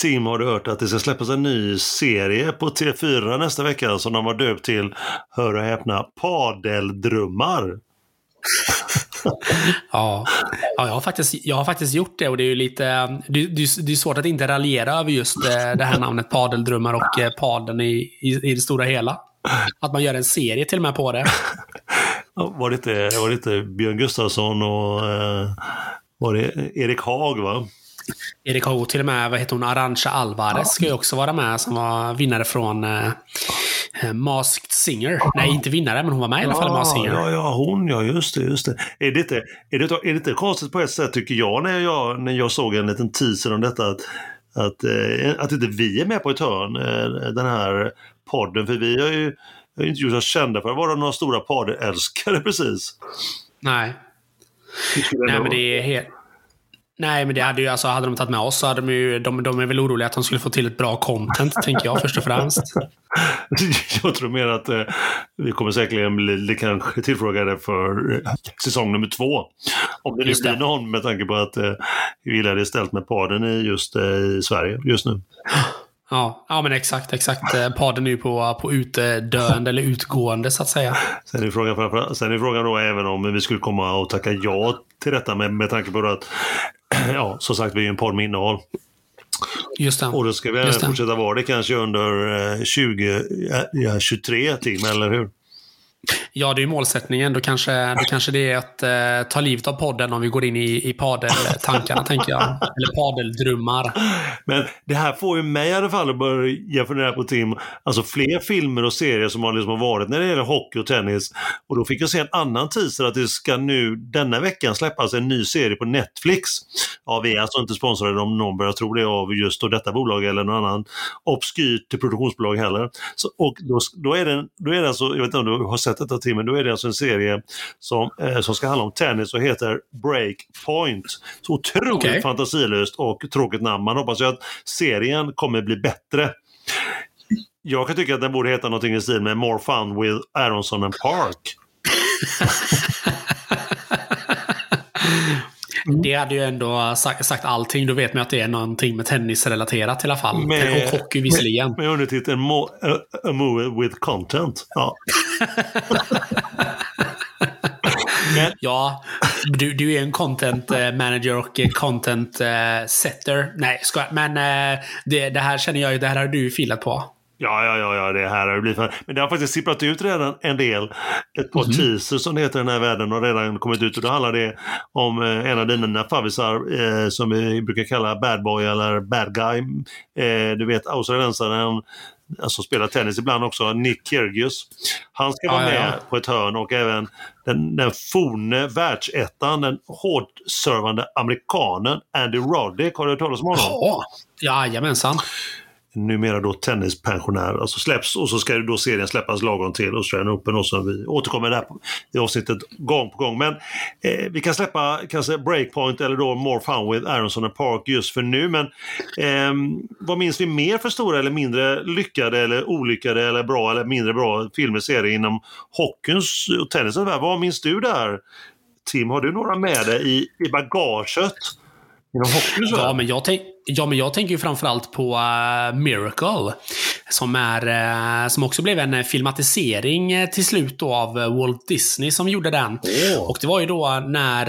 Tim, har du hört att det ska släppas en ny serie på T4 nästa vecka som de har döpt till, hör och häpna, Padeldrömmar? ja, ja jag, har faktiskt, jag har faktiskt gjort det och det är ju lite... Det, det, det är svårt att inte raljera över just det, det här namnet Padeldrömmar och eh, padeln i, i, i det stora hela. Att man gör en serie till och med på det. Var det inte, var det inte Björn Gustafsson och eh, var det Erik Haag va? Erik Haag och till och med, vad heter hon, Arantxa Alvarez ja. ska ju också vara med som var vinnare från eh, eh Masked Singer. Nej, inte vinnare, men hon var med i alla fall i Masked Singer. Ja, ja, hon ja, just det, just det. Är det, inte, är, det, är det inte konstigt på ett sätt tycker jag när jag, när jag såg en liten teaser om detta att, att, eh, att inte vi är med på ett hörn, eh, den här podden, för vi har ju har inte gjort oss kända för att vara några stora paddelälskare precis. Nej. Nej, men det är helt... Nej, men det hade ju, alltså, hade de tagit med oss så hade de ju, de, de är väl oroliga att de skulle få till ett bra content, tänker jag först och främst. jag tror mer att eh, vi kommer säkerligen bli kanske tillfrågade för eh, säsong nummer två. Om det nu blir någon med tanke på att eh, hur illa det är ställt med paden i just eh, i Sverige just nu. Ja, ja men exakt, exakt. Eh, Paden är ju på, på utdöende eller utgående så att säga. Sen är, frågan, sen är frågan då även om vi skulle komma och tacka ja till detta med, med tanke på att, ja, som sagt, vi är en podd med innehåll. Just det. Och då ska vi även fortsätta vara det kanske under 2023 eh, Tim, eller hur? Ja, det är ju målsättningen. Då kanske, då kanske det är att eh, ta livet av podden om vi går in i, i padeltankarna, tänker jag. Eller padeldrömmar. Men det här får ju mig i alla fall att börja fundera på Tim, alltså fler filmer och serier som har, liksom varit när det gäller hockey och tennis. Och då fick jag se en annan teaser att det ska nu denna veckan släppas en ny serie på Netflix. Ja, vi är alltså inte sponsrade om någon börjar tro det av just då detta bolag eller någon annan obskyrt produktionsbolag heller. Så, och då, då, är det, då är det alltså, jag vet inte om du har sett detta Tim, men då är det alltså en serie som, eh, som ska handla om tennis och heter Breakpoint. Så otroligt okay. fantasilöst och tråkigt namn. Man hoppas ju att serien kommer bli bättre. Jag kan tycka att den borde heta någonting i stil med More Fun with Aronson and Park. Mm. Det hade ju ändå sagt, sagt allting. Då vet man att det är någonting med tennisrelaterat i alla fall. Med, och hockey visserligen. Med, med undertiteln a, a movie with content. Ja. Men. Ja, du, du är en content eh, manager och content eh, setter. Nej, ska, men eh, det, det här känner jag ju, det här har du filat på. Ja, ja, ja, ja, det här har blivit för... Men det har faktiskt sipprat ut redan en del. Ett par mm. teasers som det heter i den här världen har redan kommit ut och då handlar det om eh, en av dina favvisar eh, som vi brukar kalla bad boy eller bad guy. Eh, du vet australiensaren alltså spelar tennis ibland också, Nick Kyrgios. Han ska vara ja, med ja. på ett hörn och även den, den forne världsettan, den hårdservande amerikanen Andy Roddick. Har du hört talas om honom? Ja, jajamensan numera då tennispensionär, alltså släpps och så ska då serien släppas lagom till Australian Open och så vi återkommer där i avsnittet gång på gång. Men eh, vi kan släppa kanske Breakpoint eller då More Fun with Aronson and Park just för nu. Men eh, vad minns vi mer för stora eller mindre lyckade eller olyckade eller bra eller mindre bra filmer, serier inom hockeyns och tennisens värld? Vad minns du där? Tim, har du några med dig i, i bagaget? Inom hockeyns ja, men jag, tänk, Ja, men jag tänker ju framförallt på uh, Miracle. Som, är, uh, som också blev en filmatisering uh, till slut då av Walt Disney som gjorde den. Oh. Och det var ju då när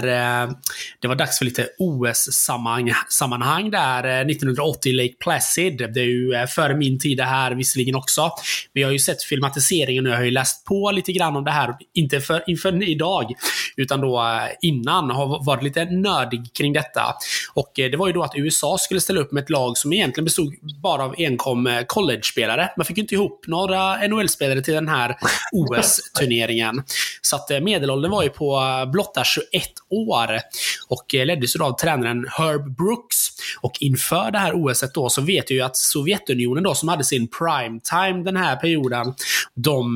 det var dags för lite OS-sammanhang där 1980 i Lake Placid. Det är ju före min tid det här visserligen också. Men jag har ju sett filmatiseringen och jag har ju läst på lite grann om det här. Inte för, inför idag, utan då innan. Har varit lite nördig kring detta. Och det var ju då att USA skulle ställa upp med ett lag som egentligen bestod bara av enkom eh, college-spelare. Man fick inte ihop några NHL-spelare till den här OS-turneringen. Så att eh, medelåldern var ju på eh, blotta 21 år och leddes av tränaren Herb Brooks. Och inför det här OS då så vet jag ju att Sovjetunionen då som hade sin prime time den här perioden, de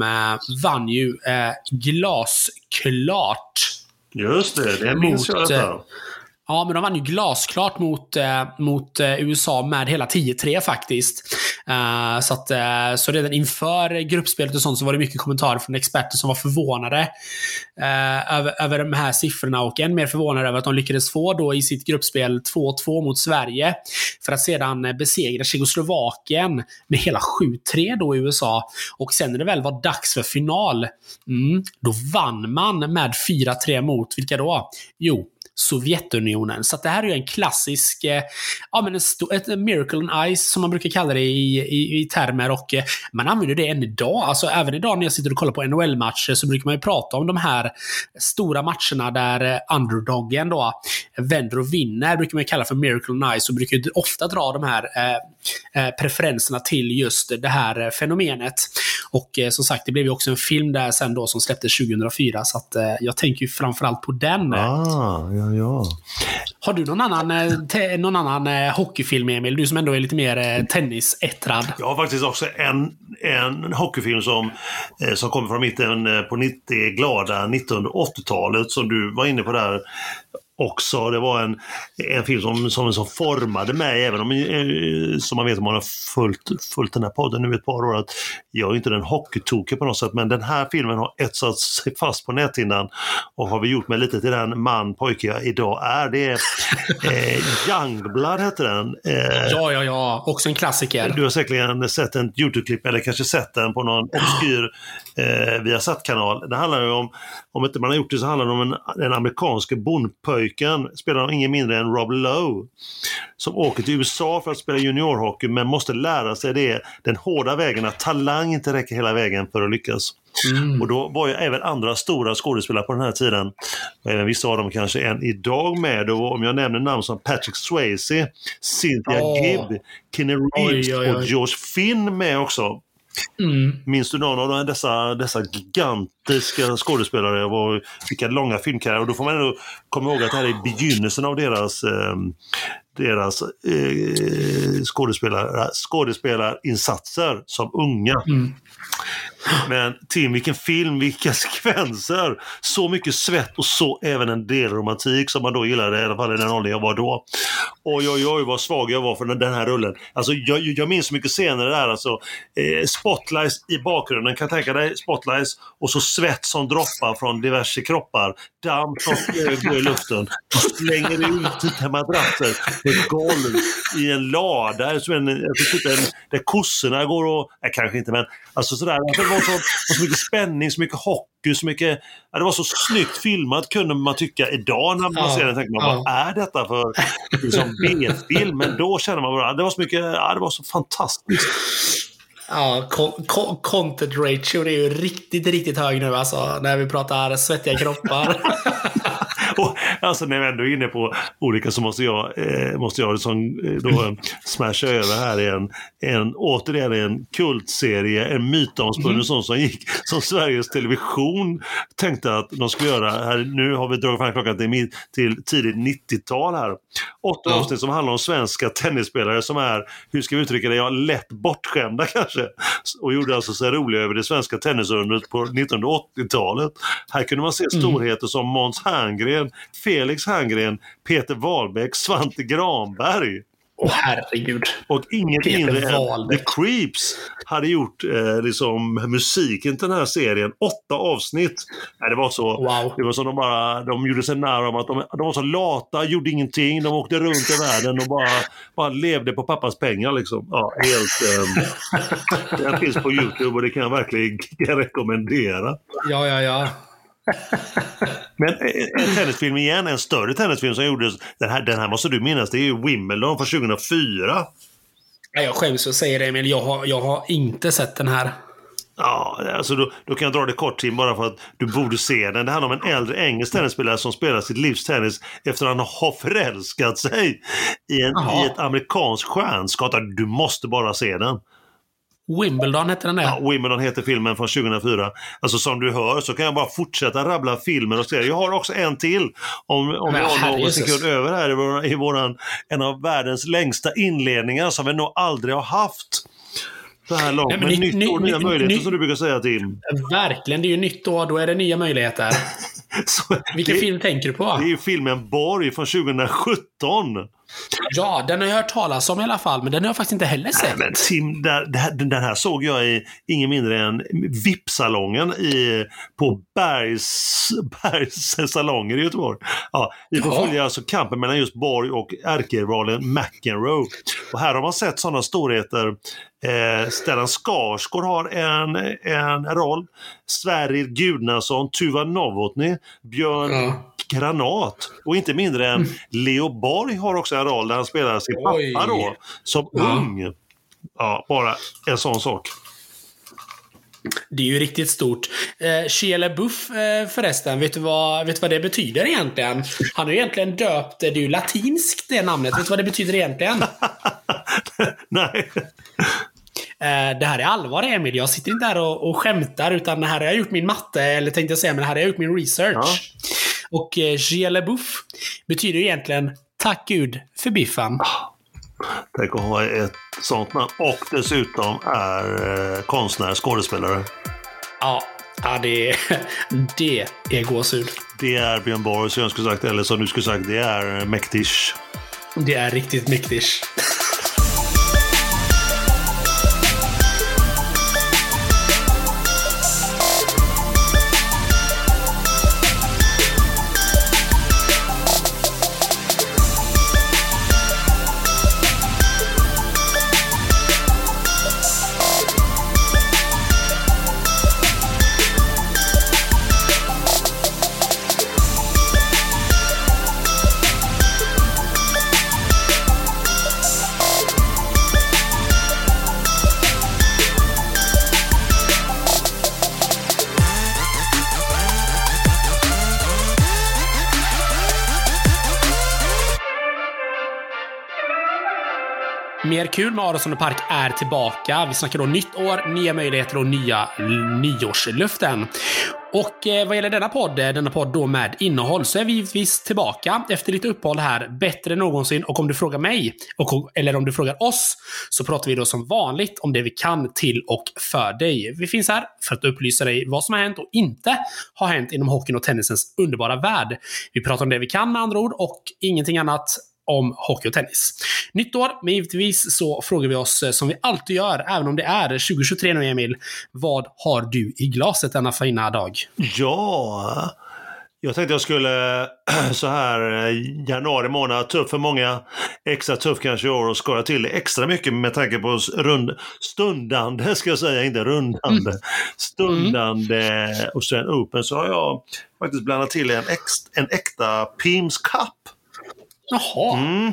vann ju eh, glasklart. Just det, det minns jag. Ja, men de vann ju glasklart mot, eh, mot eh, USA med hela 10-3 faktiskt. Uh, så, att, uh, så redan inför gruppspelet och sånt så var det mycket kommentarer från experter som var förvånade uh, över, över de här siffrorna och än mer förvånade över att de lyckades få då i sitt gruppspel 2-2 mot Sverige. För att sedan besegra Tjeckoslovakien med hela 7-3 då i USA. Och sen när det väl var dags för final, mm, då vann man med 4-3 mot, vilka då? Jo, Sovjetunionen. Så det här är ju en klassisk, eh, ja men ett miracle on ice som man brukar kalla det i, i, i termer och eh, man använder det än idag. Alltså även idag när jag sitter och kollar på NHL-matcher så brukar man ju prata om de här stora matcherna där eh, underdogen då vänder och vinner, brukar man kalla för miracle on ice och brukar ju ofta dra de här eh, preferenserna till just det här fenomenet. Och eh, som sagt, det blev ju också en film där sen då som släpptes 2004 så att eh, jag tänker ju framförallt på den. Ah, ja, ja. Har du någon annan, eh, någon annan eh, hockeyfilm, Emil? Du som ändå är lite mer eh, tennisettrad. Jag har faktiskt också en, en hockeyfilm som, eh, som kommer från mitten på 90, glada 1980-talet som du var inne på där också. Det var en, en film som, som, som formade mig, även om eh, som man vet om man har följt, följt den här podden nu ett par år, att jag är inte den hockeytokig på något sätt, men den här filmen har etsat sig fast på näthinnan och har vi gjort mig lite till den man, pojke jag idag är. Det är eh, Youngblood hette den. Eh, ja, ja, ja. Också en klassiker. Du har säkerligen sett en YouTube-klipp eller kanske sett den på någon obskyr eh, Viasat-kanal. Det handlar ju om, om inte man har gjort det så handlar det om en, en amerikansk bondpojken, spelar ingen mindre än Rob Lowe, som åker till USA för att spela juniorhockey men måste lära sig det, den hårda vägen att talang inte räcker hela vägen för att lyckas. Mm. Och då var ju även andra stora skådespelare på den här tiden, och även vissa av dem kanske än idag med. Och om jag nämner namn som Patrick Swayze, Cynthia oh. Gibb, Kenny Reeves oj, oj, oj. och George Finn med också. Mm. Minns du någon av dessa, dessa gigantiska skådespelare och vilka långa filmkarriärer? Och då får man ändå komma ihåg att det här är begynnelsen av deras, eh, deras eh, skådespelar, skådespelarinsatser som unga. Mm. Men Tim, vilken film, vilka sekvenser! Så mycket svett och så även en del romantik som man då gillade, i alla fall i den åldern jag var då. Oj, oj, oj vad svag jag var för den här rullen. Alltså, jag, jag minns så mycket scener där. Alltså, eh, spotlights i bakgrunden, kan tänka dig spotlights och så svett som droppar från diverse kroppar. Damm som flög i luften. Slänger ut madrasser ett golv i en lada. Som en, alltså, en, där kossorna går och... Nej, kanske inte, men alltså sådär. Det var så, så mycket spänning, så mycket hockey, så mycket... Ja, det var så snyggt filmat kunde man tycka idag när man ja, ser den. Tänker man, ja. vad är detta för liksom, B-film? Men då känner man bara, det var så mycket, ja, det var så fantastiskt. Ja, content ratio är ju riktigt, riktigt hög nu alltså. När vi pratar svettiga kroppar. och, alltså när vi ändå är inne på olika så måste jag, eh, måste jag liksom, eh, då smasha över här en, en, återigen en kultserie, en mytomspunnen mm. sån som gick, som Sveriges Television tänkte att de skulle göra. Här, nu har vi dragit fram klockan till, till tidigt 90-tal här. Åtta ja. avsnitt som handlar om svenska tennisspelare som är, hur ska vi uttrycka det, ja, lätt bortskämda kanske. Och gjorde alltså sig roliga över det svenska tennisundret på 1980-talet. Här kunde man se mm. storheter mm. som Måns Herngren, Felix Herngren, Peter Wahlbeck, Svante Granberg. Åh oh, herregud. Och inget mindre än The Creeps hade gjort eh, liksom, musiken till den här serien. Åtta avsnitt. Nej, det var så. Wow. Det var så de bara, de gjorde sig nära om att de, de var så lata, gjorde ingenting. De åkte runt i världen och bara, bara levde på pappas pengar liksom. Ja, helt... Eh, den finns på Youtube och det kan jag verkligen rekommendera. Ja, ja, ja. Men eh, en tennisfilm igen, en större tennisfilm som gjordes, den här, den här måste du minnas, det är ju Wimbledon från 2004. Jag skäms att säga det, men jag har, jag har inte sett den här. Ja, alltså då, då, kan jag dra det kort till bara för att du borde se den. Det handlar om en äldre engelsk tennisspelare som spelar sitt livs tennis efter att han har förälskat sig i, en, i ett amerikanskt stjärnskott. Du måste bara se den. Wimbledon hette den där. Ja, Wimbledon heter filmen från 2004. Alltså som du hör så kan jag bara fortsätta rabbla filmer och serier. Jag har också en till. Om, om jag har någon sekund över här i, vår, i våran, en av världens längsta inledningar som vi nog aldrig har haft. Så här långt. Nej, men, men nytt, nytt år, nya möjligheter ny, som du brukar säga Tim. Verkligen, det är ju nytt år. Då är det nya möjligheter. Så, Vilken det, film tänker du på? Det är ju filmen Borg från 2017. Ja, den har jag hört talas om i alla fall, men den har jag faktiskt inte heller sett. Men Tim, där, den här såg jag i ingen mindre än VIP-salongen i, på Bergs, Bergs salonger i Göteborg. Ja, vi får Ja. följa alltså kampen mellan just Borg och ärkerivalen McEnroe. Och här har man sett sådana storheter. Eh, Stellan Skarsgård har en, en roll. Sverrir Gudnason, Tuva Novotny, Björn Ja. Granat och inte mindre än Leo Borg har också en roll där han spelar sin Oj. pappa då, som Ja. ung. Ja, bara en sån sak. Det är ju riktigt stort. Eh, Shia LaBeouf eh, förresten, vet du, vad, vet du vad det betyder egentligen? Han har ju egentligen döpt, det är ju latinskt det namnet. Vet du vad det betyder egentligen? Nej. Eh, det här är allvar Emil, jag sitter inte här och, och skämtar utan det här har jag gjort min matte, eller tänkte jag säga, men det här har jag gjort min research. Och eh, LaBeouf betyder egentligen Tack Gud för biffen. Tänk att ha ett sånt namn och dessutom är eh, konstnär, skådespelare. Ja, ja det, det är gåshud. Det är Björn Borg som jag skulle sagt, eller som du skulle sagt, det är mäktigt. Det är riktigt mäktigt. Mer kul med Aronsson och Park är tillbaka. Vi snackar då nytt år, nya möjligheter och nya nyårslöften. Och eh, vad gäller denna podd, eh, denna podd då med innehåll, så är vi givetvis tillbaka efter lite uppehåll här, bättre än någonsin. Och om du frågar mig, och, eller om du frågar oss, så pratar vi då som vanligt om det vi kan till och för dig. Vi finns här för att upplysa dig vad som har hänt och inte har hänt inom hockeyn och tennisens underbara värld. Vi pratar om det vi kan med andra ord och ingenting annat om hockey och tennis. Nytt år, men givetvis så frågar vi oss eh, som vi alltid gör, även om det är 2023 nu Emil. Vad har du i glaset denna fina dag? Ja, jag tänkte jag skulle så här eh, januari månad, tuff för många, extra tuff kanske i år och skoja till extra mycket med tanke på rund, stundande, ska jag säga, inte rundande, stundande Australian Open så har jag faktiskt blandat till en, ex, en äkta Pims Cup. Jaha, Mm.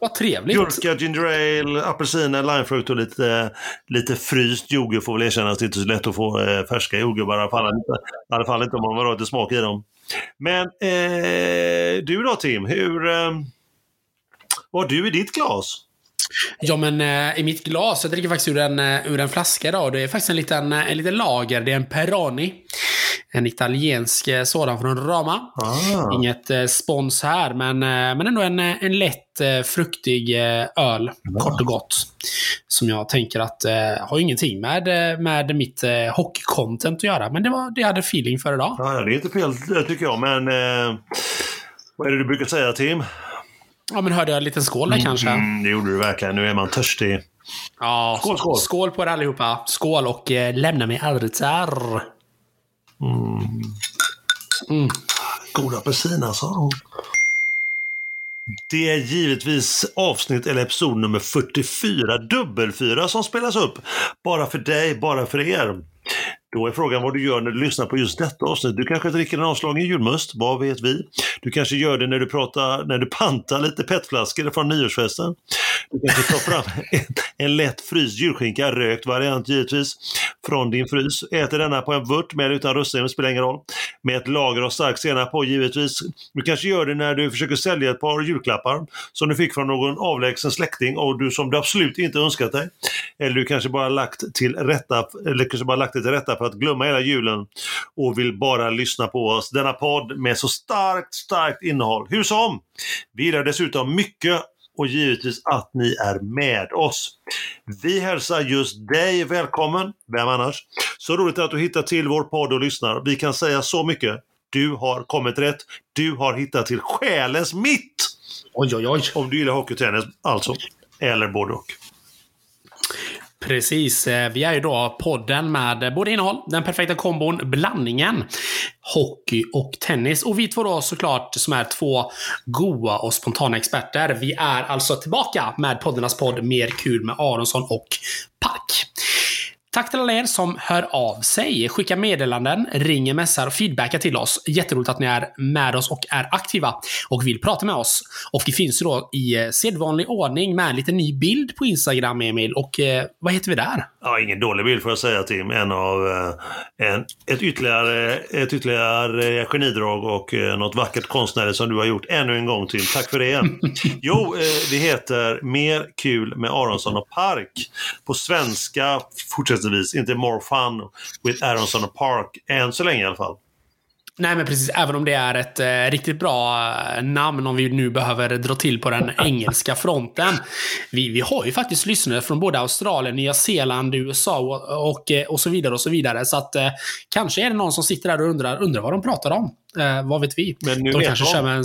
vad trevligt. Gurka, ginger ale, apelsiner, limefrukt och lite, lite fryst jordgubb får väl erkännas. Det är inte så lätt att få eh, färska jordgubbar i alla fall inte, i alla fall inte om man vill ha lite smak i dem. Men eh, du då Tim, hur, eh, vad har du i ditt glas? Ja, men eh, i mitt glas, jag dricker faktiskt ur en, eh, ur en flaska idag. Det är faktiskt en liten, eh, en liten lager. Det är en Peroni. En italiensk eh, sådan från Roma. Ah. Inget eh, spons här, men, eh, men ändå en, en lätt eh, fruktig öl. Kort och gott. Som jag tänker att har ingenting med, med mitt eh, hockey-content att göra. Men det var det jag hade feeling för idag. Ja, det är inte fel tycker jag, men vad är det du brukar säga Tim? Ja, men hörde jag en liten skål där kanske? Mm, det gjorde du verkligen. Nu är man törstig. Ja, Skål, skål. Skål på er allihopa. Skål och eh, lämna mig aldrig där. God apelsin alltså. Det är givetvis avsnitt eller episod nummer 44, dubbelfyra, som spelas upp. Bara för dig, bara för er. Då är frågan vad du gör när du lyssnar på just detta avsnitt. Du kanske dricker en avslagen julmust, vad vet vi? Du kanske gör det när du pratar, när du pantar lite petflaskor från nyårsfesten. Du kanske tar fram en, en lätt fryst julskinka, rökt variant givetvis, från din frys. Äter denna på en vört med eller utan russin, det spelar ingen roll. Med ett lager av stark senap på givetvis. Du kanske gör det när du försöker sälja ett par julklappar som du fick från någon avlägsen släkting och du som du absolut inte önskat dig. Eller du kanske bara lagt till rätta, eller kanske bara lagt det till rätta för att glömma hela julen och vill bara lyssna på oss. Denna podd med så starkt, starkt innehåll. Hur som, vi gillar dessutom mycket och givetvis att ni är med oss. Vi hälsar just dig välkommen, vem annars? Så roligt att du hittar till vår podd och lyssnar. Vi kan säga så mycket. Du har kommit rätt. Du har hittat till själens mitt! Oj, oj, oj. Om du gillar hockey och tennis, alltså. Eller både och. Precis. Eh, vi är ju då podden med både innehåll, den perfekta kombon, blandningen hockey och tennis. Och vi två då såklart som är två goa och spontana experter. Vi är alltså tillbaka med poddarnas podd Mer kul med Aronsson och Park. Tack till alla er som hör av sig, skickar meddelanden, ringer, messar och feedbackar till oss. Jätteroligt att ni är med oss och är aktiva och vill prata med oss. Och vi finns ju då i eh, sedvanlig ordning med en liten ny bild på Instagram, Emil. Och eh, vad heter vi där? Ja, ingen dålig bild får jag säga Tim. En av, eh, en, ett, ytterligare, ett ytterligare genidrag och eh, något vackert konstnärligt som du har gjort ännu en gång Tim. Tack för det. jo, eh, det heter Mer kul med Aronsson och Park. På svenska fortsättningsvis, inte More fun with Aronsson och Park. Än så länge i alla fall. Nej, men precis. Även om det är ett eh, riktigt bra eh, namn om vi nu behöver dra till på den engelska fronten. Vi, vi har ju faktiskt lyssnare från både Australien, Nya Zeeland, USA och, och, eh, och så vidare och så vidare. Så att eh, kanske är det någon som sitter där och undrar, undrar vad de pratar om. Eh, vad vet vi? Men nu de vet kanske de. kör med en,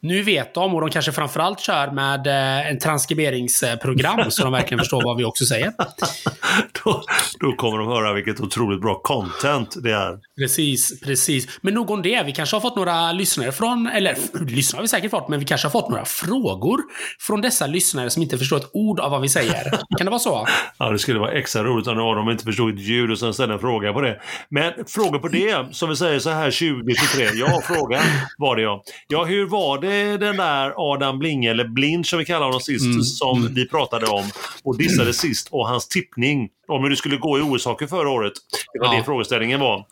nu vet de och de kanske framförallt kör med eh, en transkriberingsprogram så de verkligen förstår vad vi också säger. då, då kommer de höra vilket otroligt bra content det är. Precis, precis. Men nog om det. Vi kanske har fått några lyssnare från, eller lyssnare har vi säkert fått, men vi kanske har fått några frågor från dessa lyssnare som inte förstår ett ord av vad vi säger. Kan det vara så? Ja, det skulle vara extra roligt om det var de inte förstod ett ljud och sen ställde en fråga på det. Men frågor på det, som vi säger så här 2023. Ja, frågan var det ja. Ja, hur var det den där Adam Blinge, eller Blind som vi kallar honom sist, Mm, som mm. vi pratade om och dissade sist och hans tippning om hur det skulle gå i OS-hockey förra året. Det var Ja. det frågeställningen var.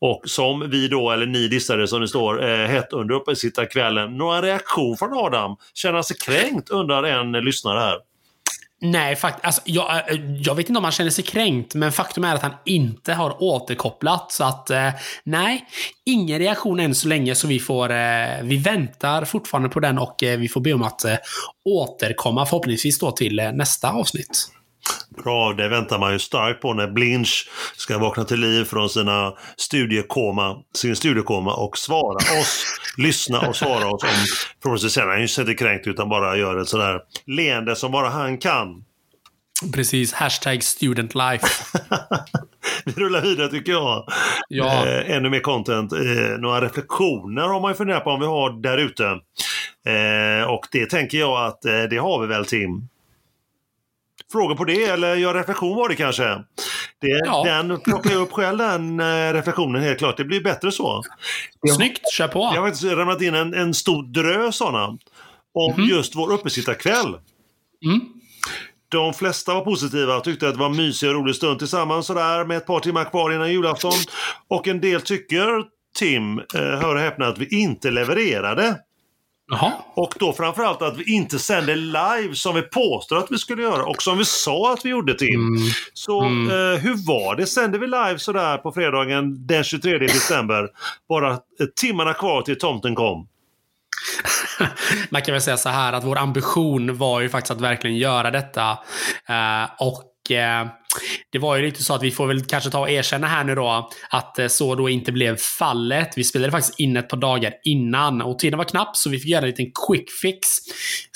Och som vi då, eller ni dissade som det står, eh, hett under uppesittarkvällen. Några reaktion från Adam? Känner han sig kränkt? Undrar en lyssnare här. Nej, fakt alltså, jag, eh, jag vet inte om han känner sig kränkt, men faktum är att han inte har återkopplat. Så att, eh, nej, ingen reaktion än så länge, så vi får, eh, vi väntar fortfarande på den och eh, vi får be om att eh, återkomma förhoppningsvis då till eh, nästa avsnitt. Bra, det väntar man ju starkt på när Blinch ska vakna till liv från sina studiekoma, sin studiekoma och svara oss, lyssna och svara oss om förhoppningsvis sen han ju inte kränkt utan bara gör ett sådär leende som bara han kan. Precis, hashtag student life. Vi rullar vidare tycker jag. Ja. Eh, ännu mer content. Eh, några reflektioner har man ju funderat på om vi har där ute. Eh, och det tänker jag att det har vi väl Tim? Frågor på det eller gör reflektion var det kanske? Det, Ja. Den plockar jag upp själv den eh, reflektionen helt klart. Det blir bättre så. Snyggt, kör på. Jag har faktiskt ramlat in en, en stor drös sådana. Om Mhm. just vår uppesittarkväll. Mm. De flesta var positiva och tyckte att det var en mysig och rolig stund tillsammans sådär med ett par timmar kvar innan julafton. Och en del tycker, Tim, eh, hör och häpna, att vi inte levererade. Jaha. Och då framförallt att vi inte sände live som vi påstår att vi skulle göra och som vi sa att vi gjorde Tim. Mm. Så Mm. eh, hur var det? Sände vi live sådär på fredagen den 23 december? Bara timmarna kvar till tomten kom. Man kan väl säga så här att vår ambition var ju faktiskt att verkligen göra detta. Eh, och Eh, det var ju lite så att vi får väl kanske ta och erkänna här nu då att eh, så då inte blev fallet. Vi spelade faktiskt in ett par dagar innan och tiden var knapp så vi fick göra en liten quick fix.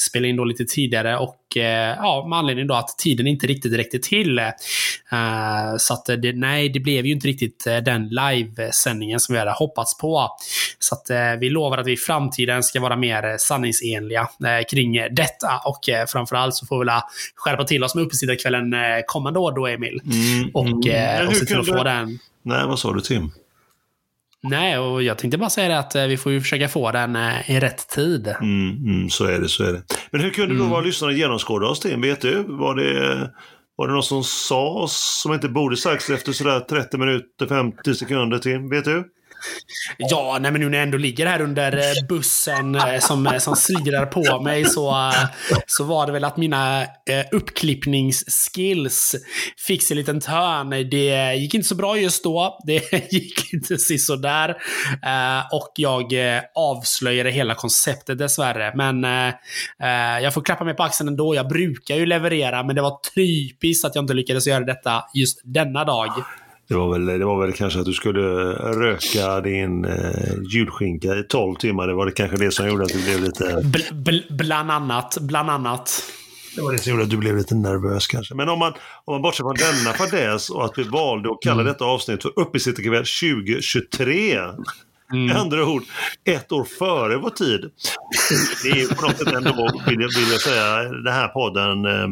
Spela in då lite tidigare och eh, ja, med anledning då att tiden inte riktigt räckte till. Eh, så att det, nej, det blev ju inte riktigt eh, den livesändningen som vi hade hoppats på. Så att eh, vi lovar att vi i framtiden ska vara mer eh, sanningsenliga eh, kring eh, detta och eh, framförallt så får vi väl eh, skärpa till oss med uppesittarkvällen eh, kommande år då Emil. Mm, Och, mm. eh, och hur se till att få den. Nej, vad sa du Tim? Nej, och jag tänkte bara säga det att eh, vi får ju försöka få den eh, i rätt tid. Mm, mm, så är det, så är det. Men hur kunde då Mm. våra lyssnare genomskåda oss Tim? Vet du? Var det, var det något som sades som inte borde sagts efter sådär 30 minuter, 50 sekunder Tim? Vet du? Ja, nej men nu när jag ändå ligger här under eh, bussen eh, som, eh, som slirar på mig så, så var det väl att mina uppklippningsskills fick sig en liten törn. Det gick inte så bra just då. Det gick inte sådär. Och jag avslöjade hela konceptet dessvärre. Men jag får klappa mig på axeln ändå. Jag brukar ju leverera, men det var typiskt att jag inte lyckades göra detta just denna dag. Det var, väl, det var väl kanske att du skulle röka din eh, julskinka i 12 timmar. Det var det kanske det som gjorde att du blev lite... Bl, bl, bland annat. Bland annat. Det var det som gjorde att du blev lite nervös kanske. Men om man, om man bortser från denna fadäs och att vi valde att kalla mm. detta avsnitt för Uppesittarkväll 2023. Mm. Med andra ord, ett år före vår tid. Det är på något sätt ändå, vill jag, vill jag säga, den här podden eh,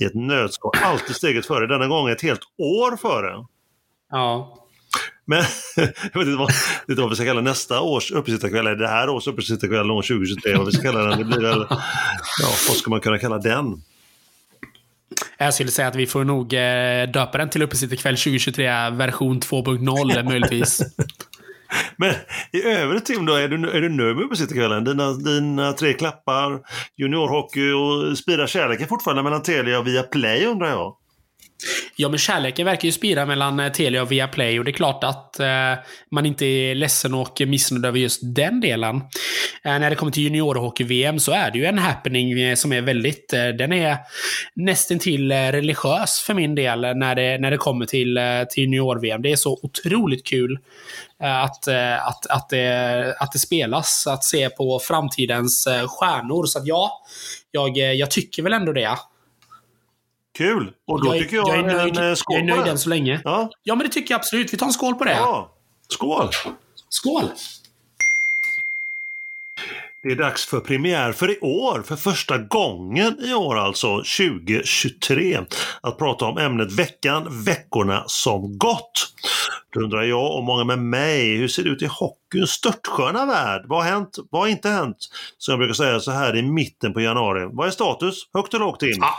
i ett nötskal alltid steget före. Denna gång ett helt år före. Ja. Men jag vet inte vad, inte vad vi ska kalla nästa års uppesittarkväll, eller det här års uppesittarkväll år 2023, vad vi ska kalla den. Det blir väl, ja, vad ska man kunna kalla den? Jag skulle säga att vi får nog eh, döpa den till uppesittarkväll 2023 version 2.0 möjligtvis. Men i övrigt Tim, då, är du, är du nöjd med uppesittarkvällen? Dina, dina tre klappar, juniorhockey och spira kärleken fortfarande mellan Telia och Viaplay undrar jag? Ja, men kärleken verkar ju spira mellan eh, Telia och Viaplay och det är klart att eh, man inte är ledsen och missnöjd över just den delen. Eh, när det kommer till juniorhockey-VM så är det ju en happening eh, som är väldigt, eh, den är nästintill eh, religiös för min del när det, när det kommer till, eh, till junior-VM. Det är så otroligt kul att, att, att, det, att det spelas, att se på framtidens stjärnor. Så att ja, jag, jag tycker väl ändå det. Kul! Och då jag, tycker jag, jag är nöjd, en skål Jag är nöjd än så länge. Ja. ja, men det tycker jag absolut. Vi tar en skål på det. Ja. Skål! Skål! Det är dags för premiär för i år, för första gången i år alltså, 2023, att prata om ämnet veckan, veckorna som gått. Då undrar jag och många med mig, hur ser det ut i hockeyns störtsköna värld? Vad har hänt? Vad har inte hänt? Som jag brukar säga så här i mitten på januari. Vad är status? Högt och lågt in? Ja.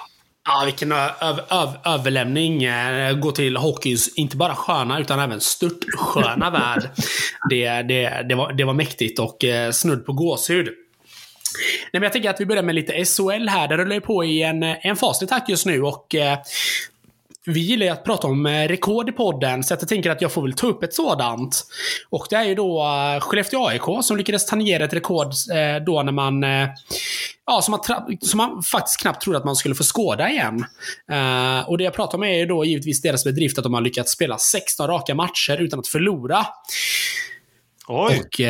Ja, vilken öv, öv, överlämning. Eh, gå till hockeyns, inte bara sköna, utan även störtsköna värld. Det, det, det, var, det var mäktigt och eh, snudd på gåshud. Nej, men jag tänker att vi börjar med lite SHL här. Det rullar ju på i en, eh, en faslig takt just nu och eh, vi gillar ju att prata om eh, rekord i podden, så jag tänker att jag får väl ta upp ett sådant. Och det är ju då uh, Skellefteå AIK som lyckades tangera ett rekord uh, då när man... Ja, som man, som man faktiskt knappt trodde att man skulle få skåda igen. Uh, och det jag pratar om är ju då givetvis deras bedrift att de har lyckats spela 16 raka matcher utan att förlora. Oj! Och,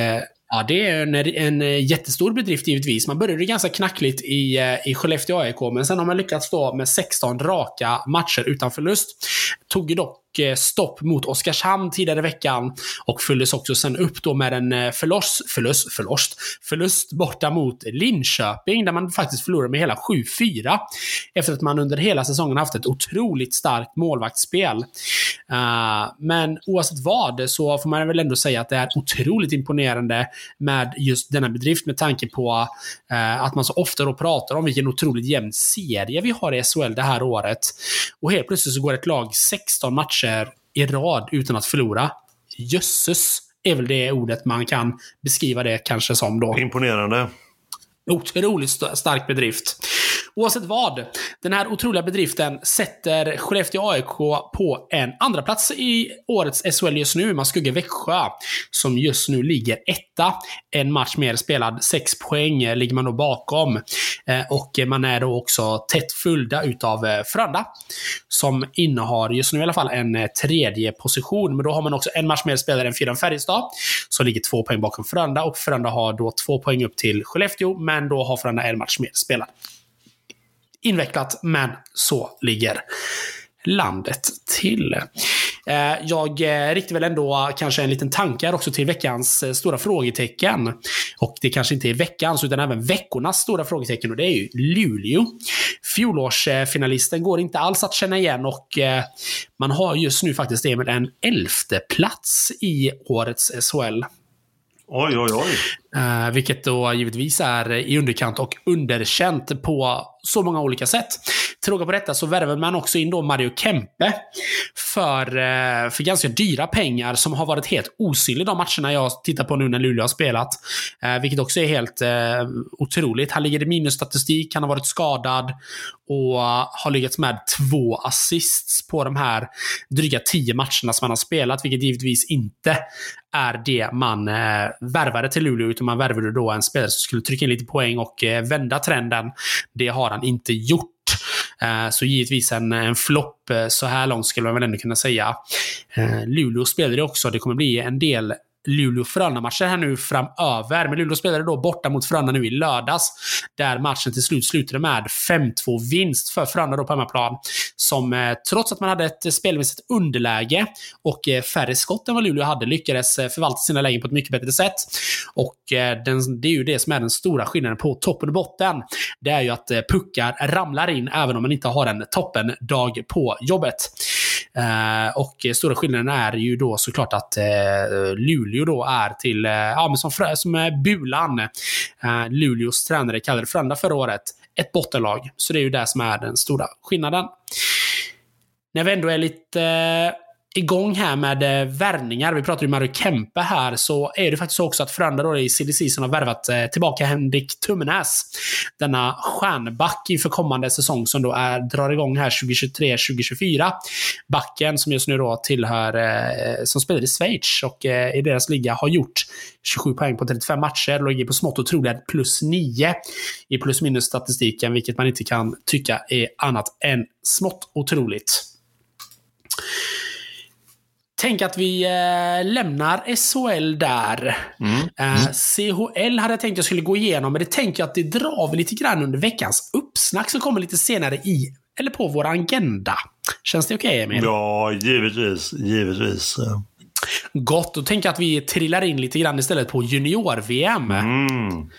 Ja, det är en, en eh, jättestor bedrift givetvis. Man började ganska knackligt i, eh, i Skellefteå AIK, men sen har man lyckats stå med 16 raka matcher utan förlust. Tog ju dock eh, stopp mot Oskarshamn tidigare i veckan. Och följdes också sen upp då med en förlust, förlust, förlust, förlust borta mot Linköping, där man faktiskt förlorade med hela 7-4. Efter att man under hela säsongen haft ett otroligt starkt målvaktsspel. Uh, men oavsett vad så får man väl ändå säga att det är otroligt imponerande med just denna bedrift med tanke på uh, att man så ofta då pratar om vilken otroligt jämn serie vi har i SHL det här året. Och helt plötsligt så går ett lag 16 matcher matcher i rad utan att förlora. Jösses är väl det ordet man kan beskriva det kanske som då. Imponerande. Otroligt stark bedrift. Oavsett vad, den här otroliga bedriften sätter Skellefteå AIK på en andra plats i årets SHL just nu. Man skuggar Växjö, som just nu ligger etta. En match mer spelad, sex poäng eh, ligger man då bakom. Eh, och man är då också tätt följda utav eh, Frölunda, som innehar just nu i alla fall en tredje position. Men då har man också en match mer spelad än Fyran Färjestad, som ligger två poäng bakom Frölunda. Och Frölunda har då två poäng upp till Skellefteå, men då har Frölunda en match mer spelad invecklat, men så ligger landet till. Eh, jag eh, riktar väl ändå kanske en liten tanke också till veckans eh, stora frågetecken. Och det kanske inte är veckans, utan även veckornas stora frågetecken och det är ju Luleå. Fjolårsfinalisten går inte alls att känna igen och man har just nu faktiskt Emil en elfte plats i årets SHL. Oj, oj, oj. Vilket då givetvis är i underkant och underkänt på så många olika sätt. Till råga på detta så värver man också in då Mario Kempe för, eh, för ganska dyra pengar som har varit helt osynlig de matcherna jag tittar på nu när Luleå har spelat. Eh, vilket också är helt eh, otroligt. Han ligger i minusstatistik, han har varit skadad och har lyckats med två assists på de här dryga tio matcherna som han har spelat, vilket givetvis inte är det man värvade till Luleå, utan man värvade då en spelare som skulle trycka in lite poäng och eh, vända trenden. Det har han inte gjort. Eh, så givetvis en, en flopp eh, så här långt skulle man väl ändå kunna säga. Eh, Luleå spelade det också. Det kommer bli en del Luleå-Frölunda-matcher här nu framöver. Men Luleå spelade då borta mot Frölunda nu i lördags. Där matchen till slut slutade med 5-2 vinst för Frölunda då på hemmaplan. Som eh, trots att man hade ett eh, spelmässigt underläge och eh, färre skott än vad Luleå hade lyckades förvalta sina lägen på ett mycket bättre sätt. Och den, det är ju det som är den stora skillnaden på toppen och botten. Det är ju att puckar ramlar in även om man inte har en toppendag på jobbet. Eh, och stora skillnaden är ju då såklart att eh, Luleå då är till, eh, ja men som, som eh, Bulan, Luleås tränare kallade Frölunda förra året, ett bottenlag. Så det är ju det som är den stora skillnaden. När vi ändå är lite igång här med eh, värvningar. Vi pratar ju Mario Kempe här, så är det faktiskt så också att Frölunda då i CDC som har värvat eh, tillbaka Henrik Tummenäs. Denna stjärnback inför kommande säsong som då är, drar igång här 2023-2024. Backen som just nu då tillhör, eh, som spelar i Schweiz och eh, i deras liga har gjort 27 poäng på 35 matcher ligger på smått otroliga plus 9 i plus minus statistiken, vilket man inte kan tycka är annat än smått otroligt. Tänk att vi eh, lämnar SHL där. Mm. Eh, mm. CHL hade jag tänkt att jag skulle gå igenom, men det tänker jag att det drar vi lite grann under veckans uppsnack som kommer lite senare i, eller på vår agenda. Känns det okej, okay, Emil? Ja, givetvis. Givetvis. Gott, då tänker jag att vi trillar in lite grann istället på junior-VM. Mm.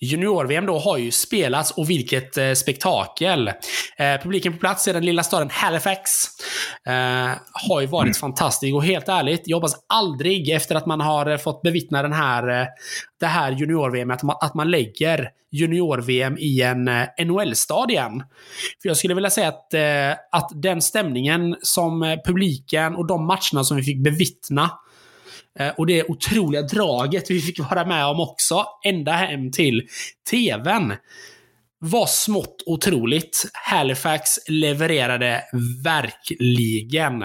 Junior-VM då har ju spelats och vilket eh, spektakel. Eh, publiken på plats i den lilla staden Halifax eh, har ju varit mm. fantastisk och helt ärligt, jag hoppas aldrig efter att man har fått bevittna den här, eh, det här junior-VM att man, att man lägger junior-VM i en eh, NHL-stad igen. För jag skulle vilja säga att, eh, att den stämningen som publiken och de matcherna som vi fick bevittna Eh, Eh, och det otroliga draget vi fick vara med om också, ända hem till TVn var smått otroligt. Halifax levererade verkligen.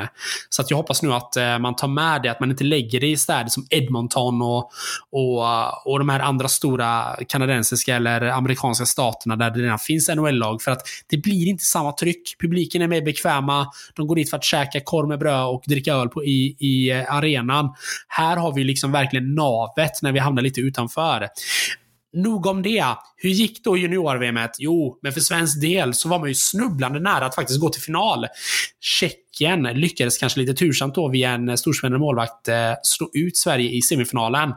Så att jag hoppas nu att eh, man tar med det, att man inte lägger det i städer som Edmonton och, och, eh, och de här andra stora kanadensiska eller amerikanska staterna där det redan finns NHL-lag. För att det blir inte samma tryck. Publiken är mer bekväma. De går dit för att käka korv med bröd och dricka öl på, i, i eh, arenan. Här har vi liksom verkligen navet när vi hamnar lite utanför. Nog om det. Hur gick då junior-VM? Jo, men för svensk del så var man ju snubblande nära att faktiskt gå till final. Tjeckien lyckades kanske lite tursamt då via en eh, storspännande målvakt eh, slå ut Sverige i semifinalen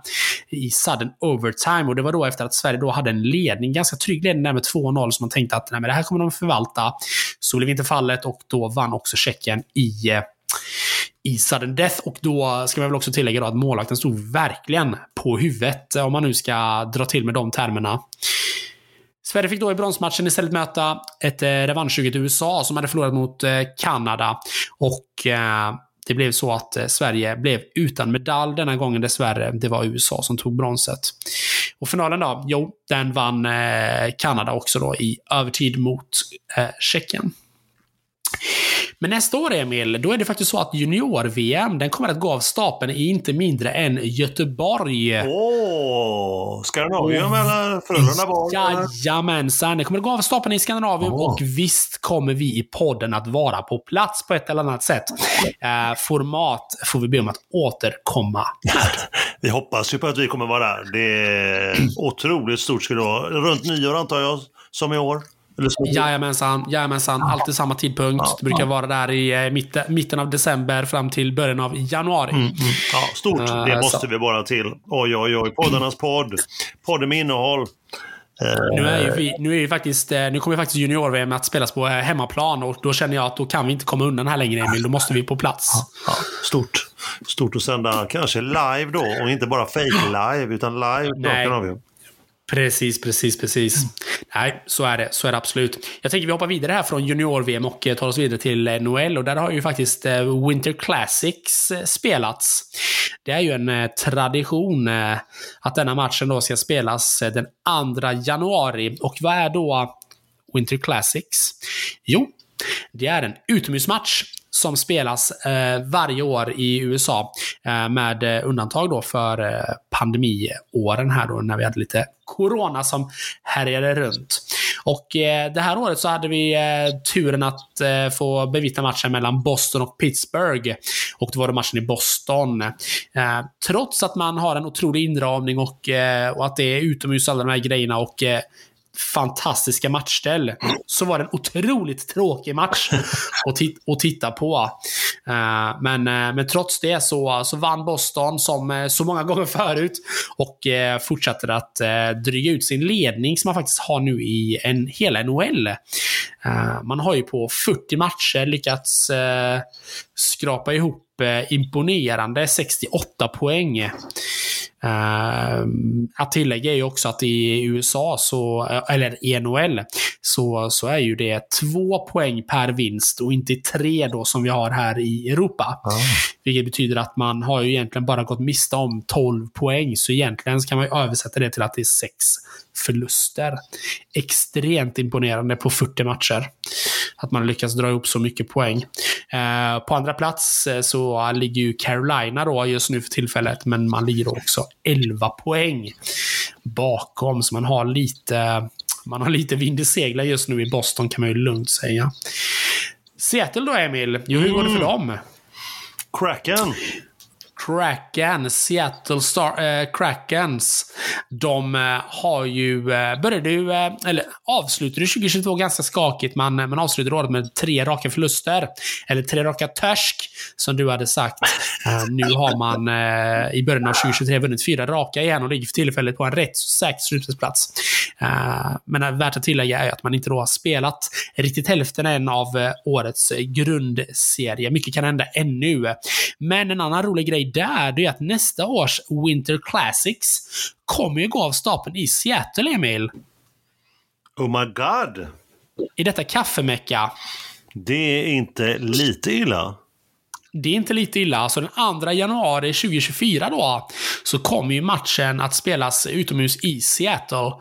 i sudden overtime. Och det var då efter att Sverige då hade en ledning, ganska trygg ledning där med 2-0, som man tänkte att nej, men det här kommer de förvalta. Så blev inte fallet och då vann också Tjeckien i eh, i sudden death. Och då ska man väl också tillägga att målvakten stod verkligen på huvudet, om man nu ska dra till med de termerna. Sverige fick då i bronsmatchen istället möta ett eh, revanschsuget USA som hade förlorat mot eh, Kanada. Och eh, det blev så att Sverige blev utan medalj denna gången dessvärre. Det var USA som tog bronset. Och finalen då? Jo, den vann Kanada också då i övertid mot Tjeckien. Men nästa år, Emil, då är det faktiskt så att junior-VM, den kommer att gå av stapeln i inte mindre än Göteborg. Åh! Oh, Skandinavien eller Frölunda var? Jajamensan! Det kommer att gå av stapeln i Skandinavien oh. och visst kommer vi i podden att vara på plats på ett eller annat sätt. Eh, format får vi be om att återkomma vi hoppas ju på att vi kommer vara där. Det är otroligt stort skulle det vara. Runt nyår antar jag, som i år. Jajamensan, jajamensan. Alltid samma tidpunkt. Ja, det brukar ja. vara där i eh, mitten, mitten av december fram till början av januari. Mm, mm. Ja, stort. Uh, det måste så. vi bara till. Oj, oj, oj. Poddarnas podd. Podden med innehåll. Nu, är vi, nu, är vi faktiskt, eh, nu kommer faktiskt junior-VM att spelas på hemmaplan och då känner jag att då kan vi inte komma undan här längre Emil. Då måste vi på plats. Ja, stort. Stort att sända kanske live då och inte bara fake live utan live. Nej. Precis, precis, precis. Mm. Nej, så är det. Så är det absolut. Jag tänker vi hoppar vidare här från junior-VM och eh, tar oss vidare till NHL. Och där har ju faktiskt eh, Winter Classics eh, spelats. Det är ju en tradition att denna matchen då ska spelas den 2 januari. Och vad är då Winter Classics? Jo, det är en utomhusmatch som spelas eh, varje år i USA. Eh, med eh, undantag då för eh, pandemiåren här då när vi hade lite corona som härjade runt. Och eh, det här året så hade vi eh, turen att eh, få bevittna matchen mellan Boston och Pittsburgh. Och det var då matchen i Boston. Eh, trots att man har en otrolig inramning och, eh, och att det är utomhus alla de här grejerna och eh, fantastiska matchställ. Så var det en otroligt tråkig match att, tit att titta på. Uh, men, uh, men trots det så, så vann Boston som uh, så många gånger förut och fortsätter att dryga ut sin ledning som man faktiskt har nu i en, hela NHL. man har ju på 40 matcher lyckats skrapa ihop imponerande 68 poäng. Uh, att tillägga är ju också att i USA, så, eller i NHL, så, så är ju det två poäng per vinst och inte tre då som vi har här i Europa. Ah. Vilket betyder att man har ju egentligen bara gått miste om 12 poäng, så egentligen kan man ju översätta det till att det är sex förluster. Extremt imponerande på 40 matcher. Att man lyckas dra ihop så mycket poäng. Eh, på andra plats eh, så ligger ju Carolina då just nu för tillfället, men man ligger också 11 poäng bakom, så man har lite man har lite vind i seglen just nu i Boston kan man ju lugnt säga. Seattle då, Emil? Jo, hur går det för mm. dem? Kraken. Kraken, Seattle Star, äh, Krakens. De äh, har ju, äh, började ju, äh, eller avslutade 2022 ganska skakigt. Man, man avslutade året med tre raka förluster. Eller tre raka törsk, som du hade sagt. nu har man i början av 2023 vunnit fyra raka igen och ligger för tillfället på en rätt så säker slutspelsplats men värt att tillägga är att man inte då har spelat riktigt hälften än av årets grundserie. Mycket kan hända ännu. Men en annan rolig grej där, det är att nästa års Winter Classics kommer ju gå av stapeln i Seattle, Emil. Oh my god! I detta kaffemecka. Det är inte lite illa. Det är inte lite illa. Så den 2 januari 2024 då, så kommer ju matchen att spelas utomhus i Seattle.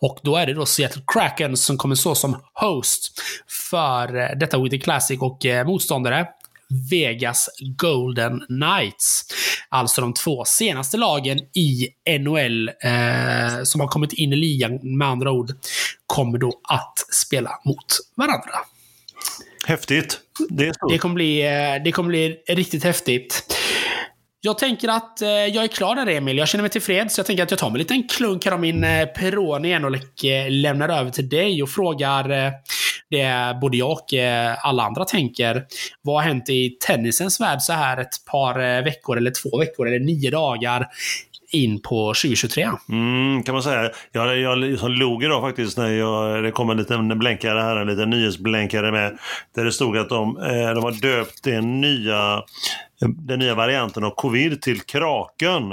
Och då är det då Seattle Kraken som kommer stå som host för eh, detta Winter Classic och eh, motståndare Vegas Golden Knights. Alltså de två senaste lagen i NHL eh, som har kommit in i ligan, med andra ord, kommer då att spela mot varandra. Häftigt. Det, det, kommer bli, eh, det kommer bli riktigt häftigt. Jag tänker att eh, jag är klar där Emil. Jag känner mig tillfreds. Jag tänker att jag tar mig en liten klunk här av min eh, Peroni igen och eh, lämnar över till dig och frågar det både jag och alla andra tänker. Vad har hänt i tennisens värld så här ett par veckor eller två veckor eller nio dagar in på 2023. Mm, kan man säga. Jag, jag liksom log idag faktiskt när jag, det kom en liten blänkare här, en liten nyhetsblänkare med. Där det stod att de, eh, de har döpt den nya, den nya varianten av covid till Kraken.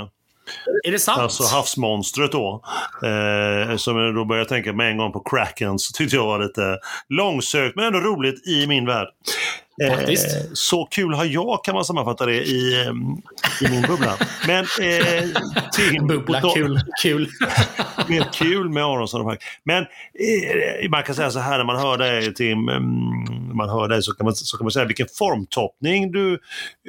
Är det sant? Alltså havsmonstret då. Eh, som jag då började tänka med en gång på Kraken så tyckte jag var lite långsökt men ändå roligt i min värld. Eh, så kul har jag kan man sammanfatta det i, i min bubbla. Men eh, Tim, bubbla, då, kul. kul. mer kul med Aronsson och Park. Men eh, man kan säga så här när man hör dig Tim, mm, man hör dig så kan man, så kan man säga vilken formtoppning du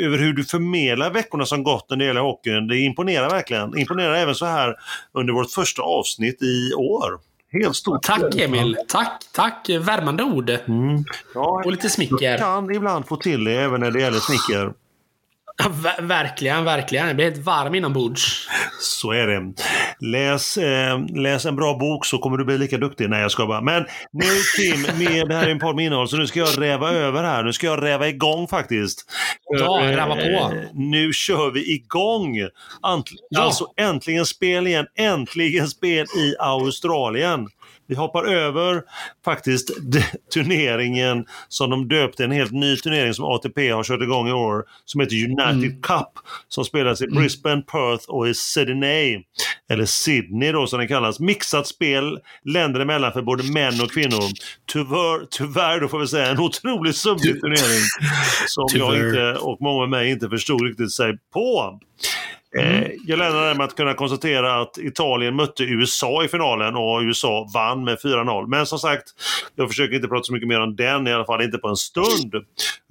över hur du förmedlar veckorna som gått när det gäller hockeyn. Det imponerar verkligen. Imponerar även så här under vårt första avsnitt i år. Helt stort. Tack Emil. Tack, tack. Värmande ord. Mm. Ja, och lite smicker. Jag kan ibland få till det även när det gäller smicker. Ja, verkligen, verkligen. Jag blir helt varm inombords. Så är det. Läs, eh, läs en bra bok så kommer du bli lika duktig. Nej, jag ska bara. Men nu Tim, med, det här är en podd med innehåll, så nu ska jag räva över här. Nu ska jag räva igång faktiskt. Ja, eh, räva på. Nu kör vi igång! Ant ja. Alltså äntligen spel igen. Äntligen spel i Australien. Vi hoppar över faktiskt turneringen som de döpte, en helt ny turnering som ATP har kört igång i år, som heter United mm. Cup, som spelas i mm. Brisbane, Perth och i Sydney. Eller Sydney då som den kallas. Mixat spel länder emellan för både män och kvinnor. Tyvärr, tyvärr då får vi säga en otroligt subbig turnering som jag inte och många med mig inte förstod riktigt sig på. Eh, jag lämnar det med att kunna konstatera att Italien mötte USA i finalen och USA vann med 4-0. Men som sagt, jag försöker inte prata så mycket mer om den, i alla fall inte på en stund.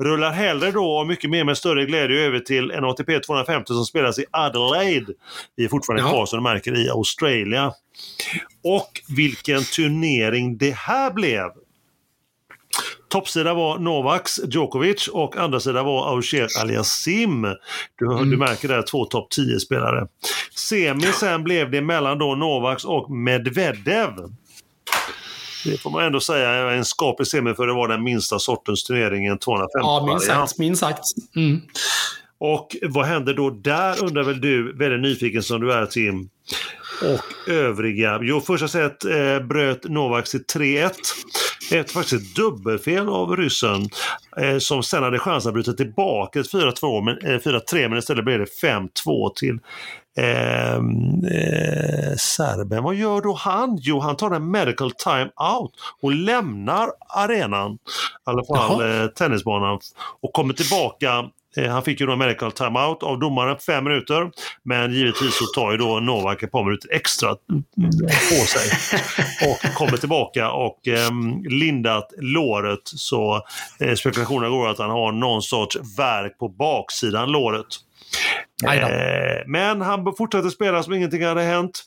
Rullar hellre då och mycket mer med större glädje över till en ATP 250 som spelas i Adelaide. Vi är fortfarande Ja. kvar som du märker i Australien. Och vilken turnering det här blev! Toppsida var Novaks Djokovic och andra sida var Auger Aliasim. Du, du märker där två topp 10-spelare. Semi sen blev det mellan då Novaks och Medvedev. Det får man ändå säga är en skaplig semi för det var den minsta sortens turneringen 250 Ja, minst sagt. Minst sagt. Mm. Och vad hände då där undrar väl du, väldigt nyfiken som du är Tim. Och övriga. Jo, första set eh, bröt Novak till 3-1. Efter faktiskt ett dubbelfel av ryssen eh, som sen hade chansen att bryta tillbaka till 4-2, men, eh, 4-3 men istället blev det 5-2 till eh, eh, serben. Vad gör då han? Jo, han tar en medical time out och lämnar arenan, i alla fall eh, tennisbanan, och kommer tillbaka Han fick ju då medical timeout av domaren fem minuter. Men givetvis så tar ju då Novak ett par minuter extra på sig. Och kommer tillbaka och eh, lindat låret. Så eh, spekulationerna går att han har någon sorts verk på baksidan låret. Eh, men han fortsatte spela som ingenting hade hänt.